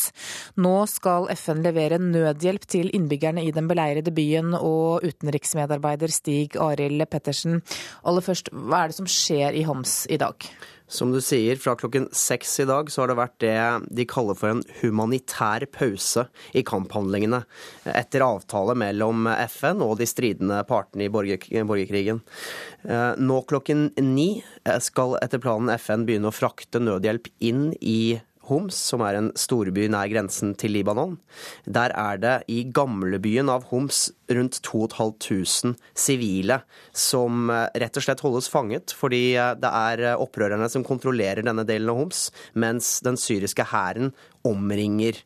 Nå skal FN levere nødhjelp til innbyggerne i den beleirede byen, og utenriksmedarbeider Stig Arild Pettersen, aller først, hva er det som skjer i Homs i dag? Som du sier, fra klokken seks i dag så har det vært det de kaller for en humanitær pause i kamphandlingene. Etter avtale mellom FN og de stridende partene i borgerkrigen. Eh, nå klokken ni skal etter planen FN begynne å frakte nødhjelp inn i Homs, som er en storby nær grensen til Libanon. Der er det i gamlebyen av Homs rundt 2500 sivile som eh, rett og slett holdes fanget, fordi eh, det er eh, opprørerne som kontrollerer denne delen av Homs, mens den syriske hæren omringer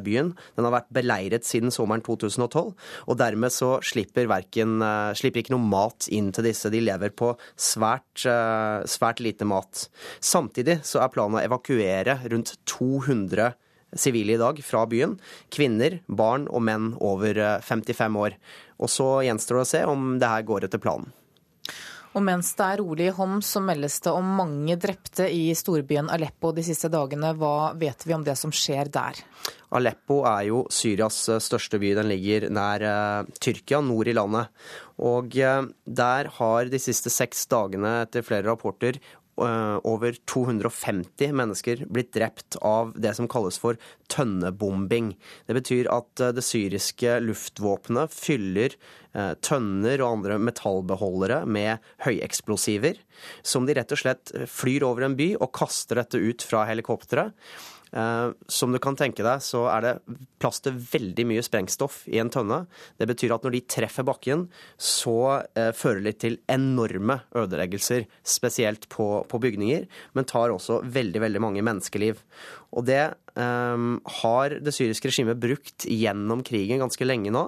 byen. Den har vært beleiret siden sommeren 2012, og dermed så slipper, verken, slipper ikke noe mat inn til disse. De lever på svært, svært lite mat. Samtidig så er planen å evakuere rundt 200 sivile i dag fra byen. Kvinner, barn og menn over 55 eh, år. Og så gjenstår det å se om det her går etter planen. Og mens det er rolig i Homs, så meldes det om mange drepte i storbyen Aleppo de siste dagene. Hva vet vi om det som skjer der? Aleppo er jo Syrias eh, største by. Den ligger nær uh, Tyrkia, nord i landet. Og der har de siste seks dagene, etter flere rapporter, Eh, over 250 mennesker blitt drept av det som kalles for tønnebombing. Det betyr at eh, det syriske luftvåpenet fyller eh, tønner og andre metallbeholdere med høyeksplosiver, som de rett og slett flyr over en by og kaster dette ut fra helikopteret. Eh, som du kan tenke deg, så er det plass til veldig mye sprengstoff i en tønne. Det betyr at når de treffer bakken, så eh, fører det til enorme ødeleggelser, spesielt på, på bygninger, men tar også veldig, veldig mange menneskeliv. Og det um, har det syriske regimet brukt gjennom krigen ganske lenge nå.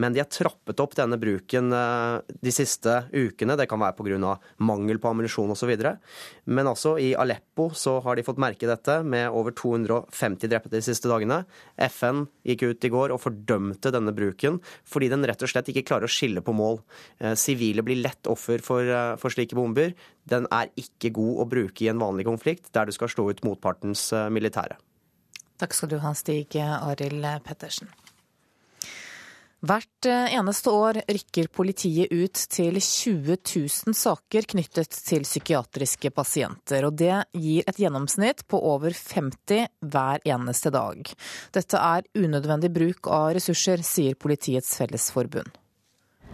Men de har trappet opp denne bruken uh, de siste ukene. Det kan være pga. mangel på ammunisjon osv. Men altså i Aleppo så har de fått merke dette med over 250 drepte de siste dagene. FN gikk ut i går og fordømte denne bruken fordi den rett og slett ikke klarer å skille på mål. Uh, sivile blir lett offer for, uh, for slike bomber. Den er ikke god å bruke i en vanlig konflikt der du skal slå ut motpartens militære. Takk skal du ha, Stig Arild Pettersen. Hvert eh, eneste år rykker politiet ut til 20 000 saker knyttet til psykiatriske pasienter, og det gir et gjennomsnitt på over 50 hver eneste dag. Dette er unødvendig bruk av ressurser, sier Politiets Fellesforbund.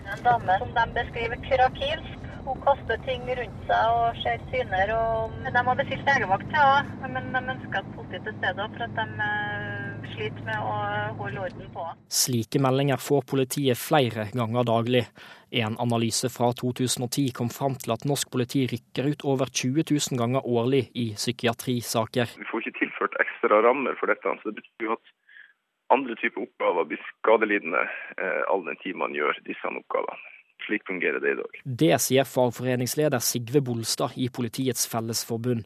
En dame som de beskriver kyrakilsk, hun kaster ting rundt seg og ser syner. Og de har bestilt legevakt, ja, men de ønsker at politiet til stede for at de eh, sliter med å holde orden på. Slike meldinger får politiet flere ganger daglig. En analyse fra 2010 kom fram til at norsk politi rykker ut over 20 000 ganger årlig i psykiatrisaker. Vi får ikke tilført ekstra rammer for dette. så det betyr at andre typer oppgaver blir skadelidende eh, all den tid man gjør disse oppgavene. Slik fungerer det i dag. Det sier fagforeningsleder Sigve Bolstad i Politiets Fellesforbund.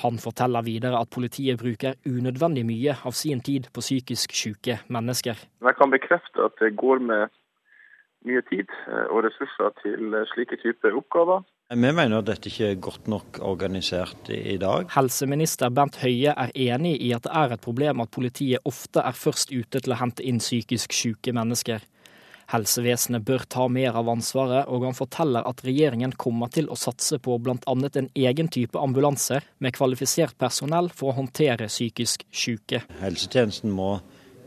Han forteller videre at politiet bruker unødvendig mye av sin tid på psykisk syke mennesker. Jeg kan bekrefte at det går med mye tid eh, og ressurser til eh, slike typer oppgaver. Vi mener at dette ikke er godt nok organisert i dag. Helseminister Bent Høie er enig i at det er et problem at politiet ofte er først ute til å hente inn psykisk syke mennesker. Helsevesenet bør ta mer av ansvaret, og han forteller at regjeringen kommer til å satse på bl.a. en egen type ambulanse med kvalifisert personell for å håndtere psykisk syke. Helsetjenesten må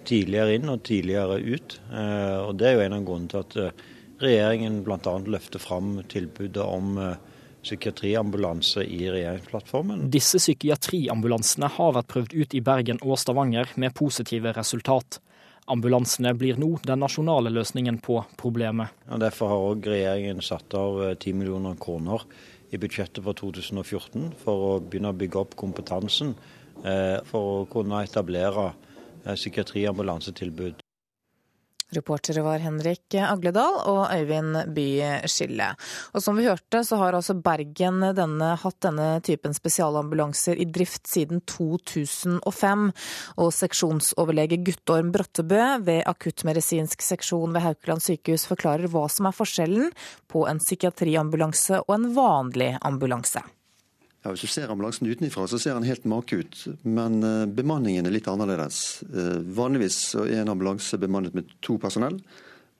tidligere inn og tidligere ut, eh, og det er jo en av grunnene til at eh, regjeringen bl.a. løfter fram tilbudet om eh, psykiatriambulanse i regjeringsplattformen. Disse psykiatriambulansene har vært prøvd ut i Bergen og Stavanger med positive resultat. Ambulansene blir nå den nasjonale løsningen på problemet. Ja, derfor har òg regjeringen satt av 10 eh, millioner kroner i budsjettet for 2014 for å begynne å bygge opp kompetansen eh, for å kunne etablere eh, psykiatriambulansetilbud. Reportere var Henrik Agledal og Øyvind Bye Skille. Og som vi hørte, så har altså Bergen denne, hatt denne typen spesialambulanser i drift siden 2005. Og seksjonsoverlege Guttorm Brottebø ved akuttmedisinsk seksjon ved Haukeland sykehus forklarer hva som er forskjellen på en psykiatriambulanse og en vanlig ambulanse. Ja, Hvis du ser ambulansen utenfra, så ser den helt make ut. Men uh, bemanningen er litt annerledes. Uh, vanligvis er en ambulanse bemannet med to personell.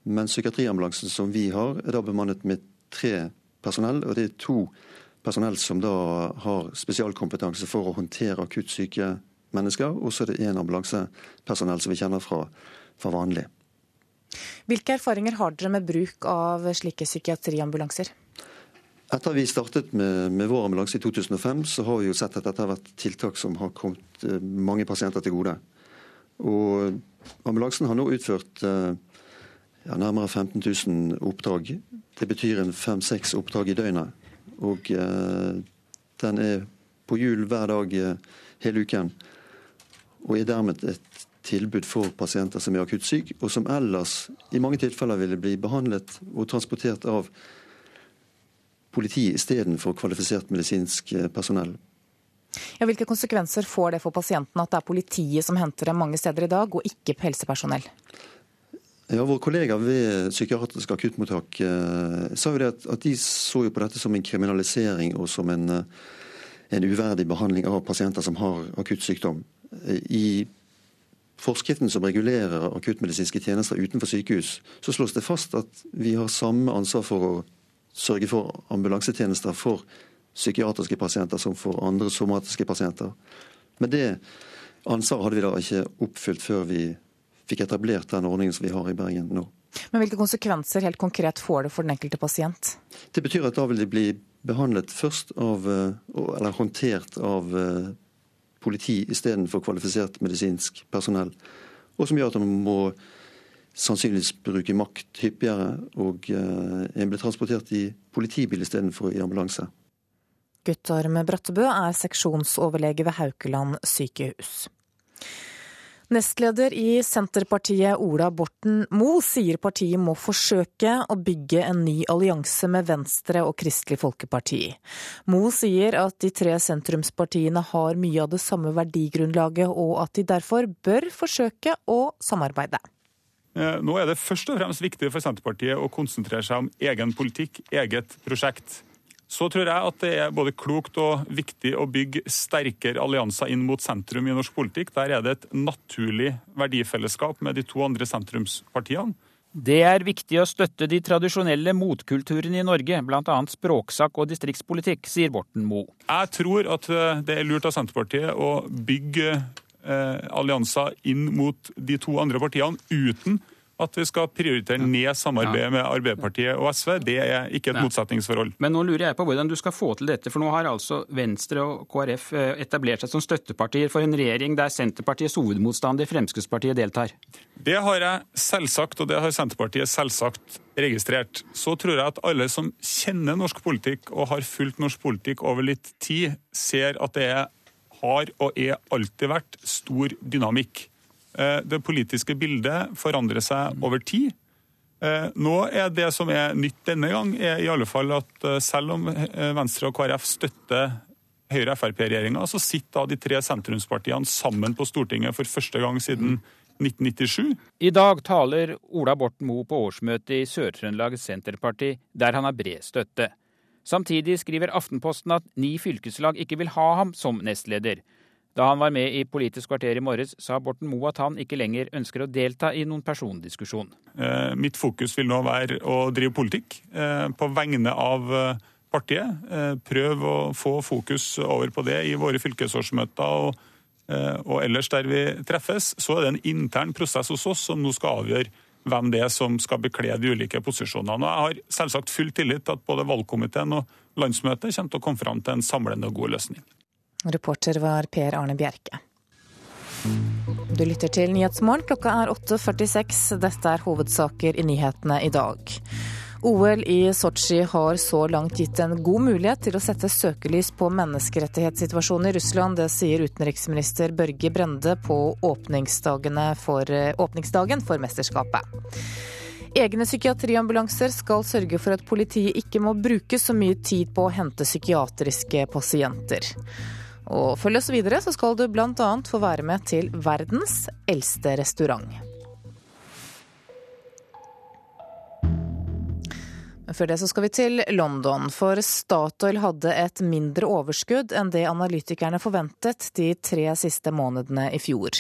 Men psykiatriambulansen som vi har, er da bemannet med tre personell. Og det er to personell som da har spesialkompetanse for å håndtere akutt syke mennesker. Og så er det én ambulansepersonell som vi kjenner fra, fra vanlig. Hvilke erfaringer har dere med bruk av slike psykiatriambulanser? Etter vi startet med, med, vår ambulanse i 2005, så har vi jo sett at dette har vært tiltak som har kommet eh, mange pasienter til gode. Og ambulansen har nå utført eh, ja, nærmere 15 000 oppdrag. Det betyr en fem-seks oppdrag i døgnet. Og eh, den er på hjul hver dag eh, hele uken. Og er dermed et tilbud for pasienter som er akutt syke, og som ellers i mange tilfeller ville bli behandlet og transportert av politi istedenfor kvalifisert medisinsk eh, personell. Ja, hvilke konsekvenser får det for pasientene at det er politiet som henter dem mange steder i dag, og ikke helsepersonell? Ja, Vår kollega ved psykiatrisk akuttmottak eh, sa jo det at, at, de så jo på dette som en kriminalisering og som en, eh, en uverdig behandling av pasienter som har akutt sykdom. I forskriften som regulerer akuttmedisinske tjenester utenfor sykehus, så slås det fast at vi har samme ansvar for å sørge for ambulansetjenester for psykiatriske pasienter som for andre somatiske pasienter. Men det ansvaret hadde vi da ikke oppfylt før vi fikk etablert den ordningen som vi har i Bergen nå. Men Hvilke konsekvenser helt konkret får det for den enkelte pasient? Det betyr at da vil de bli behandlet først av, eh, eller håndtert av eh, politi istedenfor kvalifisert medisinsk personell. Og som gjør at man må sannsynligvis bruke makt hyppigere, og eh, en ble transportert i politibil istedenfor i ambulanse. Guttorm Brattebø er seksjonsoverlege ved Haukeland sykehus. Nestleder i Senterpartiet Ola Borten Moe sier partiet må forsøke å bygge en ny allianse med Venstre og Kristelig Folkeparti. Moe sier at de tre sentrumspartiene har mye av det samme verdigrunnlaget, og at de derfor bør forsøke å samarbeide. Eh, nå er det først og fremst viktig for Senterpartiet å konsentrere seg om egen politikk, eget prosjekt. Så tror jeg at det er både klokt og viktig å bygge sterkere allianser inn mot sentrum i norsk politikk. Der er det et naturlig verdifellesskap med de to andre sentrumspartiene. Det er viktig å støtte de tradisjonelle motkulturene i Norge, bl.a. språksak og distriktspolitikk, sier Borten Moe. Jeg tror at eh, det er lurt av Senterpartiet å bygge allianser inn mot de to andre partiene uten at vi skal prioritere ned samarbeidet med Arbeiderpartiet og SV. Det er ikke et motsetningsforhold. Men nå lurer jeg på hvordan du skal få til dette. For nå har altså Venstre og KrF eh, etablert seg som støttepartier for en regjering der Senterpartiets hovedmotstander Fremskrittspartiet deltar. Det har jeg selvsagt, og det har Senterpartiet selvsagt registrert. Så tror jeg at alle som kjenner norsk politikk og har fulgt norsk politikk over litt tid, ser at det er har og er alltid vært stor dynamikk. Eh, det politiske bildet forandrer seg over tid. Eh, nå er det som er nytt denne gang, er i alle fall at eh, selv om Venstre og KrF støtter Høyre-Frp-regjeringa, så sitter de tre sentrumspartiene sammen på Stortinget for første gang siden 1997. I dag taler Ola Borten Moe på årsmøtet i Sør-Trøndelag Senterparti, der han har bred støtte. Samtidig skriver Aftenposten at ni fylkeslag ikke vil ha ham som nestleder. Da han var med i Politisk kvarter i morges, sa Borten Moe at han ikke lenger ønsker å delta i noen persondiskusjon. Eh, mitt fokus vil nå være å drive politikk eh, på vegne av eh, partiet. Prøv å få fokus over på det i våre fylkesårsmøter og, og ellers der vi treffes. Så er det en intern prosess hos oss som nå skal avgjøre hvem det er som skal bekle de ulike posisjonene. Og Jeg har selvsagt full tillit til at både valgkomiteen og landsmøtet kommer til å komme fram til en samlende og god løsning. Reporter var Per Arne Bjerke. Du lytter til Nyhetsmorgen. Klokka er 8.46. Dette er hovedsaker i nyhetene i dag. OL i Sotsji har så langt gitt en god mulighet til å sette søkelys på menneskerettighetssituasjonen i Russland. Det sier utenriksminister Børge Brende på for, åpningsdagen for mesterskapet. Egne psykiatriambulanser skal sørge for at politiet ikke må bruke så mye tid på å hente psykiatriske pasienter. Og følg oss videre, så skal du bl.a. få være med til verdens eldste restaurant. Før det så skal vi til London, for Statoil hadde et mindre overskudd enn det analytikerne forventet de tre siste månedene i fjor.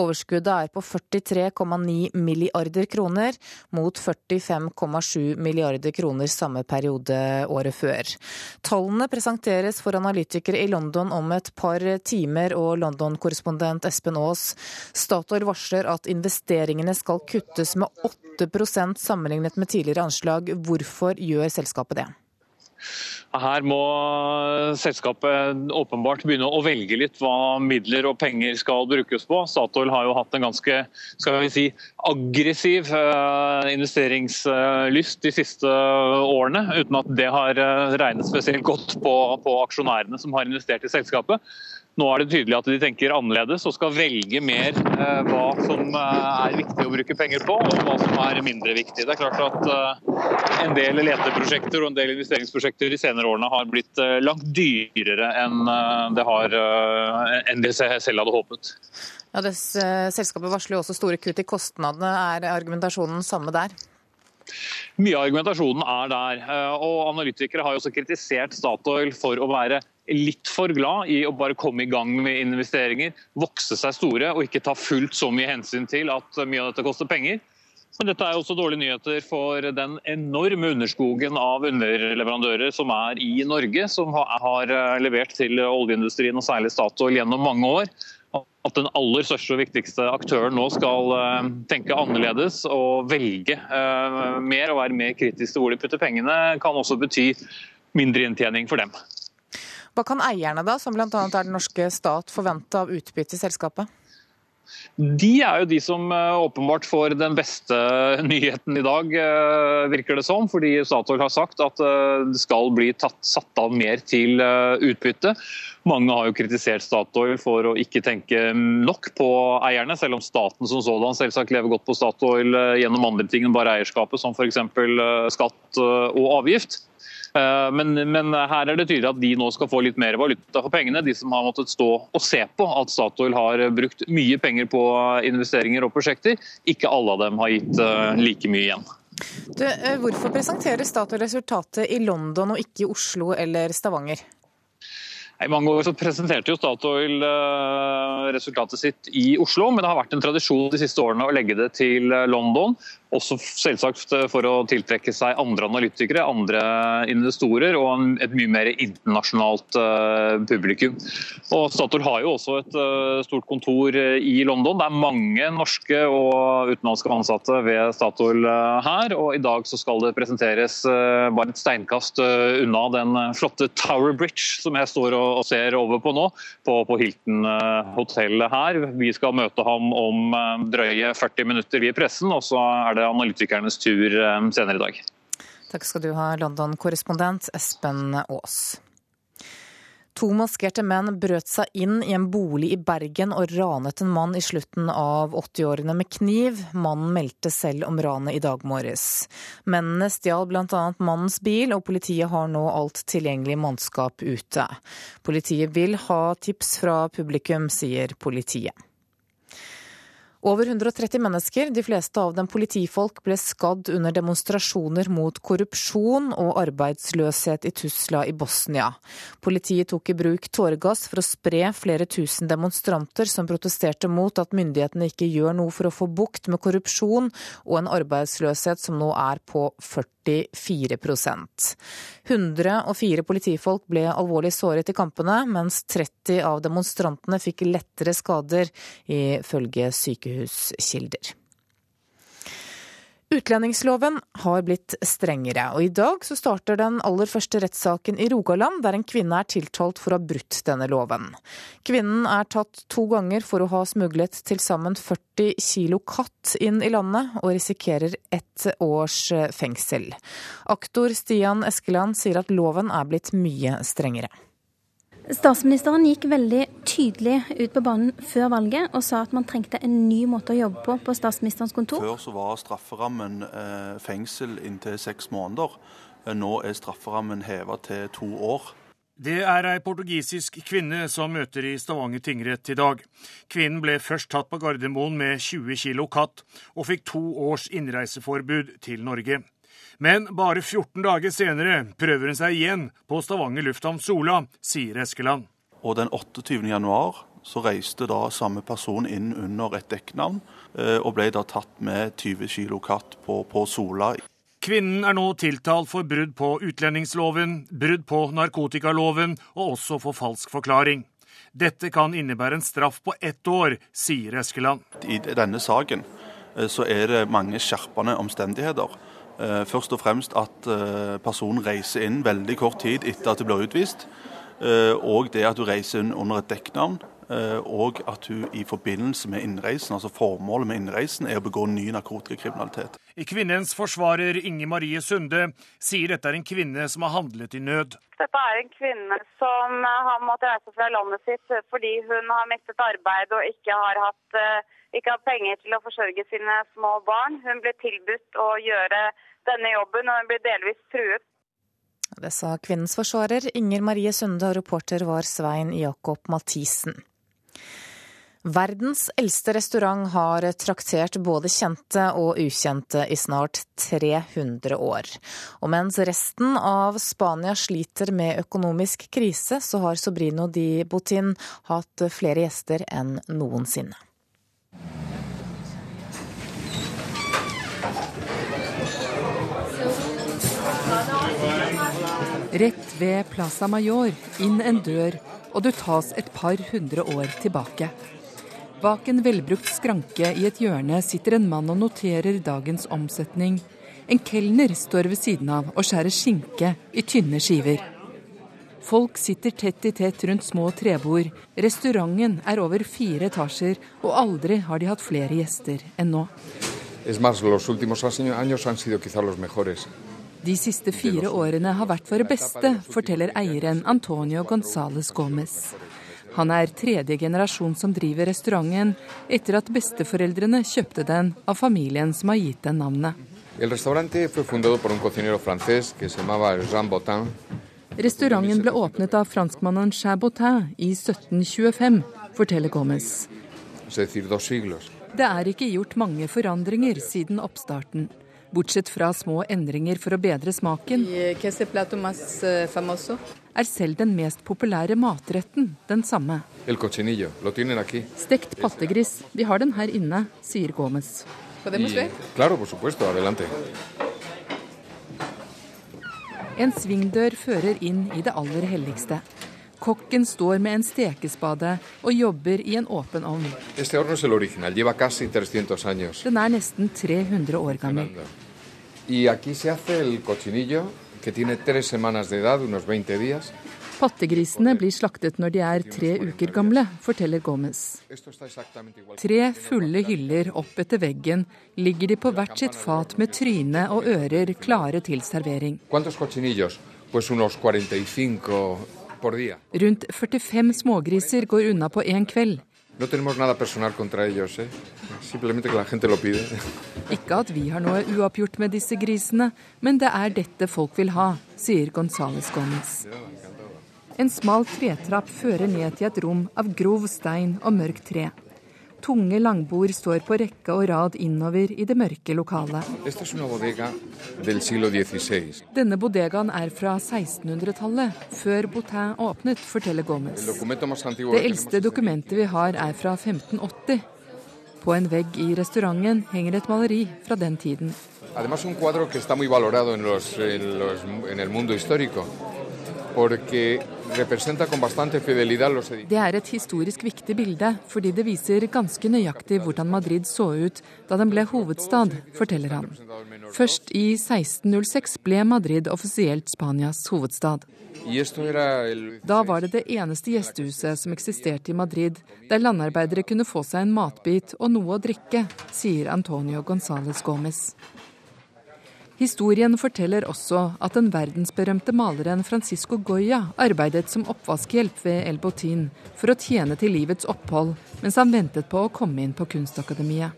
Overskuddet er på 43,9 milliarder kroner, mot 45,7 milliarder kroner samme periode året før. Tallene presenteres for analytikere i London om et par timer, og London-korrespondent Espen Aas, Statoil varsler at investeringene skal kuttes med 8% sammenlignet med tidligere anslag. Hvorfor Hvorfor gjør selskapet det? Her må selskapet åpenbart begynne å velge litt hva midler og penger skal brukes på. Statoil har jo hatt en ganske skal vi si, aggressiv eh, investeringslyst de siste årene, uten at det har eh, regnet spesielt godt på, på aksjonærene som har investert i selskapet. Nå er det tydelig at de tenker annerledes og skal velge mer eh, hva som eh, er viktig å bruke penger på, og hva som er mindre viktig. Det er klart at eh, En del leteprosjekter og en del investeringsprosjekter de senere årene har blitt langt dyrere enn det, har, enn det selv hadde håpet. Ja, det, selskapet varsler jo også store kutt i kostnadene. Er argumentasjonen samme der? Mye av argumentasjonen er der. og Analytikere har jo også kritisert Statoil for å være litt for glad i å bare komme i gang med investeringer, vokse seg store og ikke ta fullt så mye hensyn til at mye av dette koster penger. Men dette er også dårlige nyheter for den enorme underskogen av underleverandører som er i Norge, som har levert til oljeindustrien og særlig Statoil gjennom mange år. At den aller største og viktigste aktøren nå skal eh, tenke annerledes og velge eh, mer og være mer kritisk til hvor de putter pengene, kan også bety mindre inntjening for dem. Hva kan eierne, da, som bl.a. er den norske stat, forvente av utbytte i selskapet? De er jo de som eh, åpenbart får den beste *laughs* nyheten i dag, eh, virker det som. Fordi Statoil har sagt at eh, det skal bli tatt, satt av mer til utbytte. Mange har jo kritisert Statoil for å ikke tenke nok på eierne, selv om staten som sådan selvsagt lever godt på Statoil gjennom andre ting enn bare eierskapet, som f.eks. skatt og avgift. Eh, men, men, her er det tydelig at de nå skal få litt mer valuta for pengene. De som har måttet stå og se på at Statoil har brukt mye penger på investeringer og prosjekter. Ikke alle av dem har gitt eh, like mye igjen. Du, eh, hvorfor presenterer Statoil resultatet i London og ikke i Oslo eller Stavanger? I mange år så presenterte jo Statoil resultatet sitt i Oslo, men det har vært en tradisjon de siste årene å legge det til London. Også selvsagt for å tiltrekke seg andre analytikere, andre investorer og et mye mer internasjonalt eh, publikum. Og Statoil har jo også et eh, stort kontor i London. Det er mange norske og utenlandske ansatte ved Statoil eh, her. og I dag så skal det presenteres bare et steinkast unna den flotte Tower Bridge som jeg står og ser over på nå, på, på Hilton hotell her. Vi skal møte ham om drøye 40 minutter, vi i pressen. og så er det det analytikernes tur eh, senere i dag. Takk skal du ha, London-korrespondent Espen Aas. To maskerte menn brøt seg inn i en bolig i Bergen og ranet en mann i slutten av 80-årene med kniv. Mannen meldte selv om ranet i dag morges. Mennene stjal bl.a. mannens bil, og politiet har nå alt tilgjengelig mannskap ute. Politiet vil ha tips fra publikum, sier politiet. Over 130 mennesker, de fleste av dem politifolk, ble skadd under demonstrasjoner mot korrupsjon og arbeidsløshet i Tusla i Bosnia. Politiet tok i bruk tåregass for å spre flere tusen demonstranter som protesterte mot at myndighetene ikke gjør noe for å få bukt med korrupsjon og en arbeidsløshet som nå er på 40 44% 104 politifolk ble alvorlig såret i kampene, mens 30 av demonstrantene fikk lettere skader, ifølge sykehuskilder. Utlendingsloven har blitt strengere, og i dag så starter den aller første rettssaken i Rogaland, der en kvinne er tiltalt for å ha brutt denne loven. Kvinnen er tatt to ganger for å ha smuglet til sammen 40 kilo katt inn i landet, og risikerer ett års fengsel. Aktor Stian Eskeland sier at loven er blitt mye strengere. Statsministeren gikk veldig tydelig ut på banen før valget og sa at man trengte en ny måte å jobbe på på statsministerens kontor. Før så var strafferammen eh, fengsel inntil seks måneder. Eh, nå er strafferammen heva til to år. Det er ei portugisisk kvinne som møter i Stavanger tingrett i dag. Kvinnen ble først tatt på Gardermoen med 20 kilo katt, og fikk to års innreiseforbud til Norge. Men bare 14 dager senere prøver hun seg igjen på Stavanger lufthavn Sola, sier Eskeland. Og den 28. januar så reiste da samme person inn under et dekknavn, eh, og ble da tatt med 20 kilo katt på, på Sola. Kvinnen er nå tiltalt for brudd på utlendingsloven, brudd på narkotikaloven og også for falsk forklaring. Dette kan innebære en straff på ett år, sier Eskeland. I denne saken eh, så er det mange skjerpende omstendigheter. Eh, først og fremst at eh, personen reiser inn veldig kort tid etter at du blir utvist. Eh, og det at du reiser inn under et dekknavn. Og at hun i forbindelse med innreisen, altså formålet med innreisen, er å begå ny narkotikakriminalitet. Kvinnens forsvarer Inge Marie Sunde sier dette er en kvinne som har handlet i nød. Dette er en kvinne som har måttet reise fra landet sitt fordi hun har mistet arbeid og ikke har hatt ikke har penger til å forsørge sine små barn. Hun ble tilbudt å gjøre denne jobben, og hun blir delvis truet. Det sa kvinnens forsvarer Inger Marie Sunde, og reporter var Svein Jakob Mathisen. Verdens eldste restaurant har traktert både kjente og ukjente i snart 300 år. Og mens resten av Spania sliter med økonomisk krise, så har Sobrino di Botin hatt flere gjester enn noensinne. Rett ved Plaza Mayor, inn en dør, og du tas et par hundre år tilbake. Bak en velbrukt skranke i et hjørne sitter en mann og noterer dagens omsetning. En kelner står ved siden av og skjærer skinke i tynne skiver. Folk sitter tett i tett rundt små trebord. Restauranten er over fire etasjer, og aldri har de hatt flere gjester enn nå. Es más, los últimos años han sido quizá. De siste fire årene har vært våre beste, forteller eieren Antonio Gonzales Gomez. Han er tredje generasjon som driver restauranten, etter at besteforeldrene kjøpte den av familien som har gitt den navnet. Restauranten ble åpnet av franskmannen Chabotin i 1725, forteller Gomez. Det er ikke gjort mange forandringer siden oppstarten. Bortsett fra små endringer for å bedre smaken, eh, er selv den mest populære matretten den samme. Stekt pattegris. Vi har den her inne, sier Gomez. En svingdør fører inn i det aller helligste. Kokken står med en stekespade og jobber i en åpen ovn. Den er nesten 300 år gammel. Pattegrisene blir slaktet når de er tre uker gamle, forteller Gomez. Tre fulle hyller opp etter veggen ligger de på hvert sitt fat med tryne og ører klare til servering. Pues unos 45 Rundt 45 smågriser går unna på én kveld. Eh? *laughs* Ikke at vi har noe uoppgjort med disse grisene, men det er dette folk vil ha, sier Gonzales Gomez. En smal tretrapp fører ned til et rom av grov stein og mørkt tre. Tunge langbord står på rekke og rad innover i det mørke lokalet. Denne bodegaen er fra 1600-tallet, før Boutin åpnet, forteller Gomez. Det eldste dokumentet vi har er fra 1580. På en vegg i restauranten henger et maleri fra den tiden. Además Det er et historisk viktig bilde, fordi det viser ganske nøyaktig hvordan Madrid så ut da den ble hovedstad, forteller han. Først i 1606 ble Madrid offisielt Spanias hovedstad. Da var det det eneste gjestehuset som eksisterte i Madrid, der landarbeidere kunne få seg en matbit og noe å drikke, sier Antonio Gonzales Gomez. Historien forteller også at den verdensberømte maleren Francisco Goya arbeidet som oppvaskhjelp ved El Botin for å tjene til livets opphold mens han ventet på å komme inn på Kunstakademiet.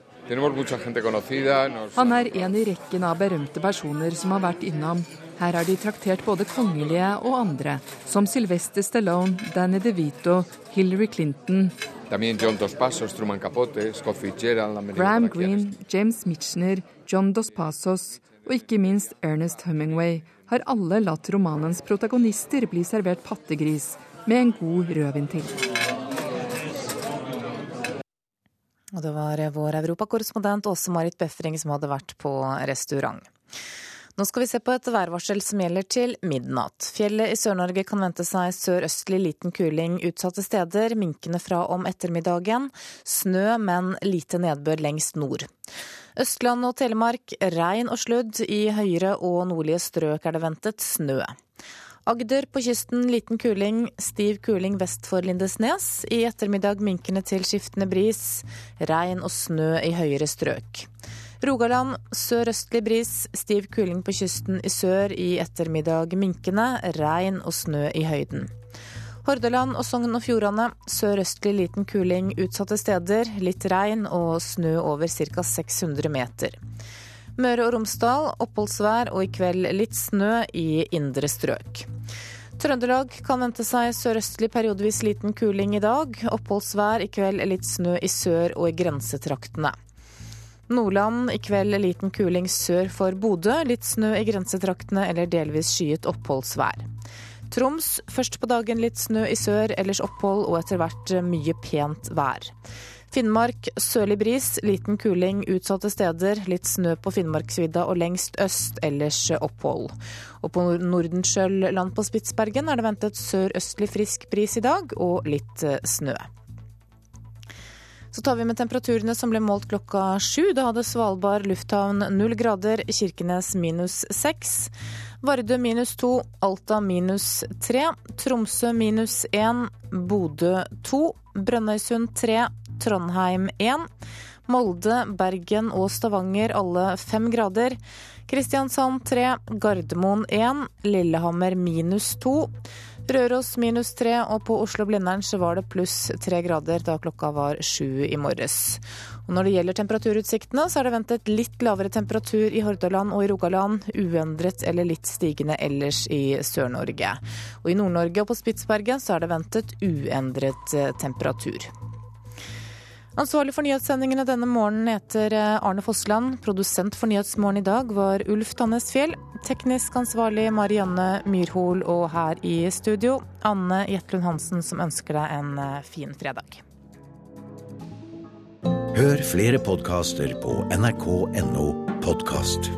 Han er en i rekken av berømte personer som har vært innom. Her har de traktert både kongelige og andre, som Sylvester Stallone, Danny DeVito, Hillary Clinton, Graham Greene, James Mitchner, John Dos Passos og ikke minst Ernest Hummingway har alle latt romanens protagonister bli servert pattegris med en god rødvin til. Og det var vår europakorrespondent Åse Marit Befring som hadde vært på restaurant. Nå skal vi se på et værvarsel som gjelder til midnatt. Fjellet i Sør-Norge kan vente seg sørøstlig liten kuling utsatte steder, minkende fra om ettermiddagen. Snø, men lite nedbør lengst nord. Østland og Telemark regn og sludd. I høyere og nordlige strøk er det ventet snø. Agder på kysten liten kuling, stiv kuling vest for Lindesnes. I ettermiddag minkende til skiftende bris. Regn og snø i høyere strøk. Rogaland sørøstlig bris, stiv kuling på kysten i sør. I ettermiddag minkende, regn og snø i høyden. Hordaland og Sogn og Fjordane sørøstlig liten kuling utsatte steder. Litt regn og snø over ca. 600 meter. Møre og Romsdal oppholdsvær og i kveld litt snø i indre strøk. Trøndelag kan vente seg sørøstlig periodevis liten kuling i dag. Oppholdsvær i kveld litt snø i sør og i grensetraktene. Nordland i kveld liten kuling sør for Bodø. Litt snø i grensetraktene eller delvis skyet oppholdsvær. Troms først på dagen litt snø i sør, ellers opphold og etter hvert mye pent vær. Finnmark sørlig bris, liten kuling utsatte steder. Litt snø på Finnmarksvidda og lengst øst, ellers opphold. Og på Nordenskjøll-land på Spitsbergen er det ventet sørøstlig frisk bris i dag, og litt snø. Så tar vi med temperaturene som ble målt klokka sju. Da hadde Svalbard lufthavn null grader, Kirkenes minus seks. Vardø minus to, Alta minus tre, Tromsø minus én, Bodø to, Brønnøysund tre, Trondheim én. Molde, Bergen og Stavanger alle fem grader. Kristiansand tre, Gardermoen én, Lillehammer minus to. Røros minus tre, og på Oslo-Blindern så var det pluss tre grader da klokka var sju i morges. Og når det gjelder temperaturutsiktene, så er det ventet litt lavere temperatur i Hordaland og i Rogaland. Uendret eller litt stigende ellers i Sør-Norge. Og i Nord-Norge og på Spitsbergen så er det ventet uendret eh, temperatur. Ansvarlig for nyhetssendingene denne morgenen heter eh, Arne Fossland. Produsent for Nyhetsmorgen i dag var Ulf Tannes Fjell. Teknisk ansvarlig Marianne Myrhol, og her i studio Anne Jetlund Hansen, som ønsker deg en eh, fin fredag. Hør flere podkaster på nrk.no podkast.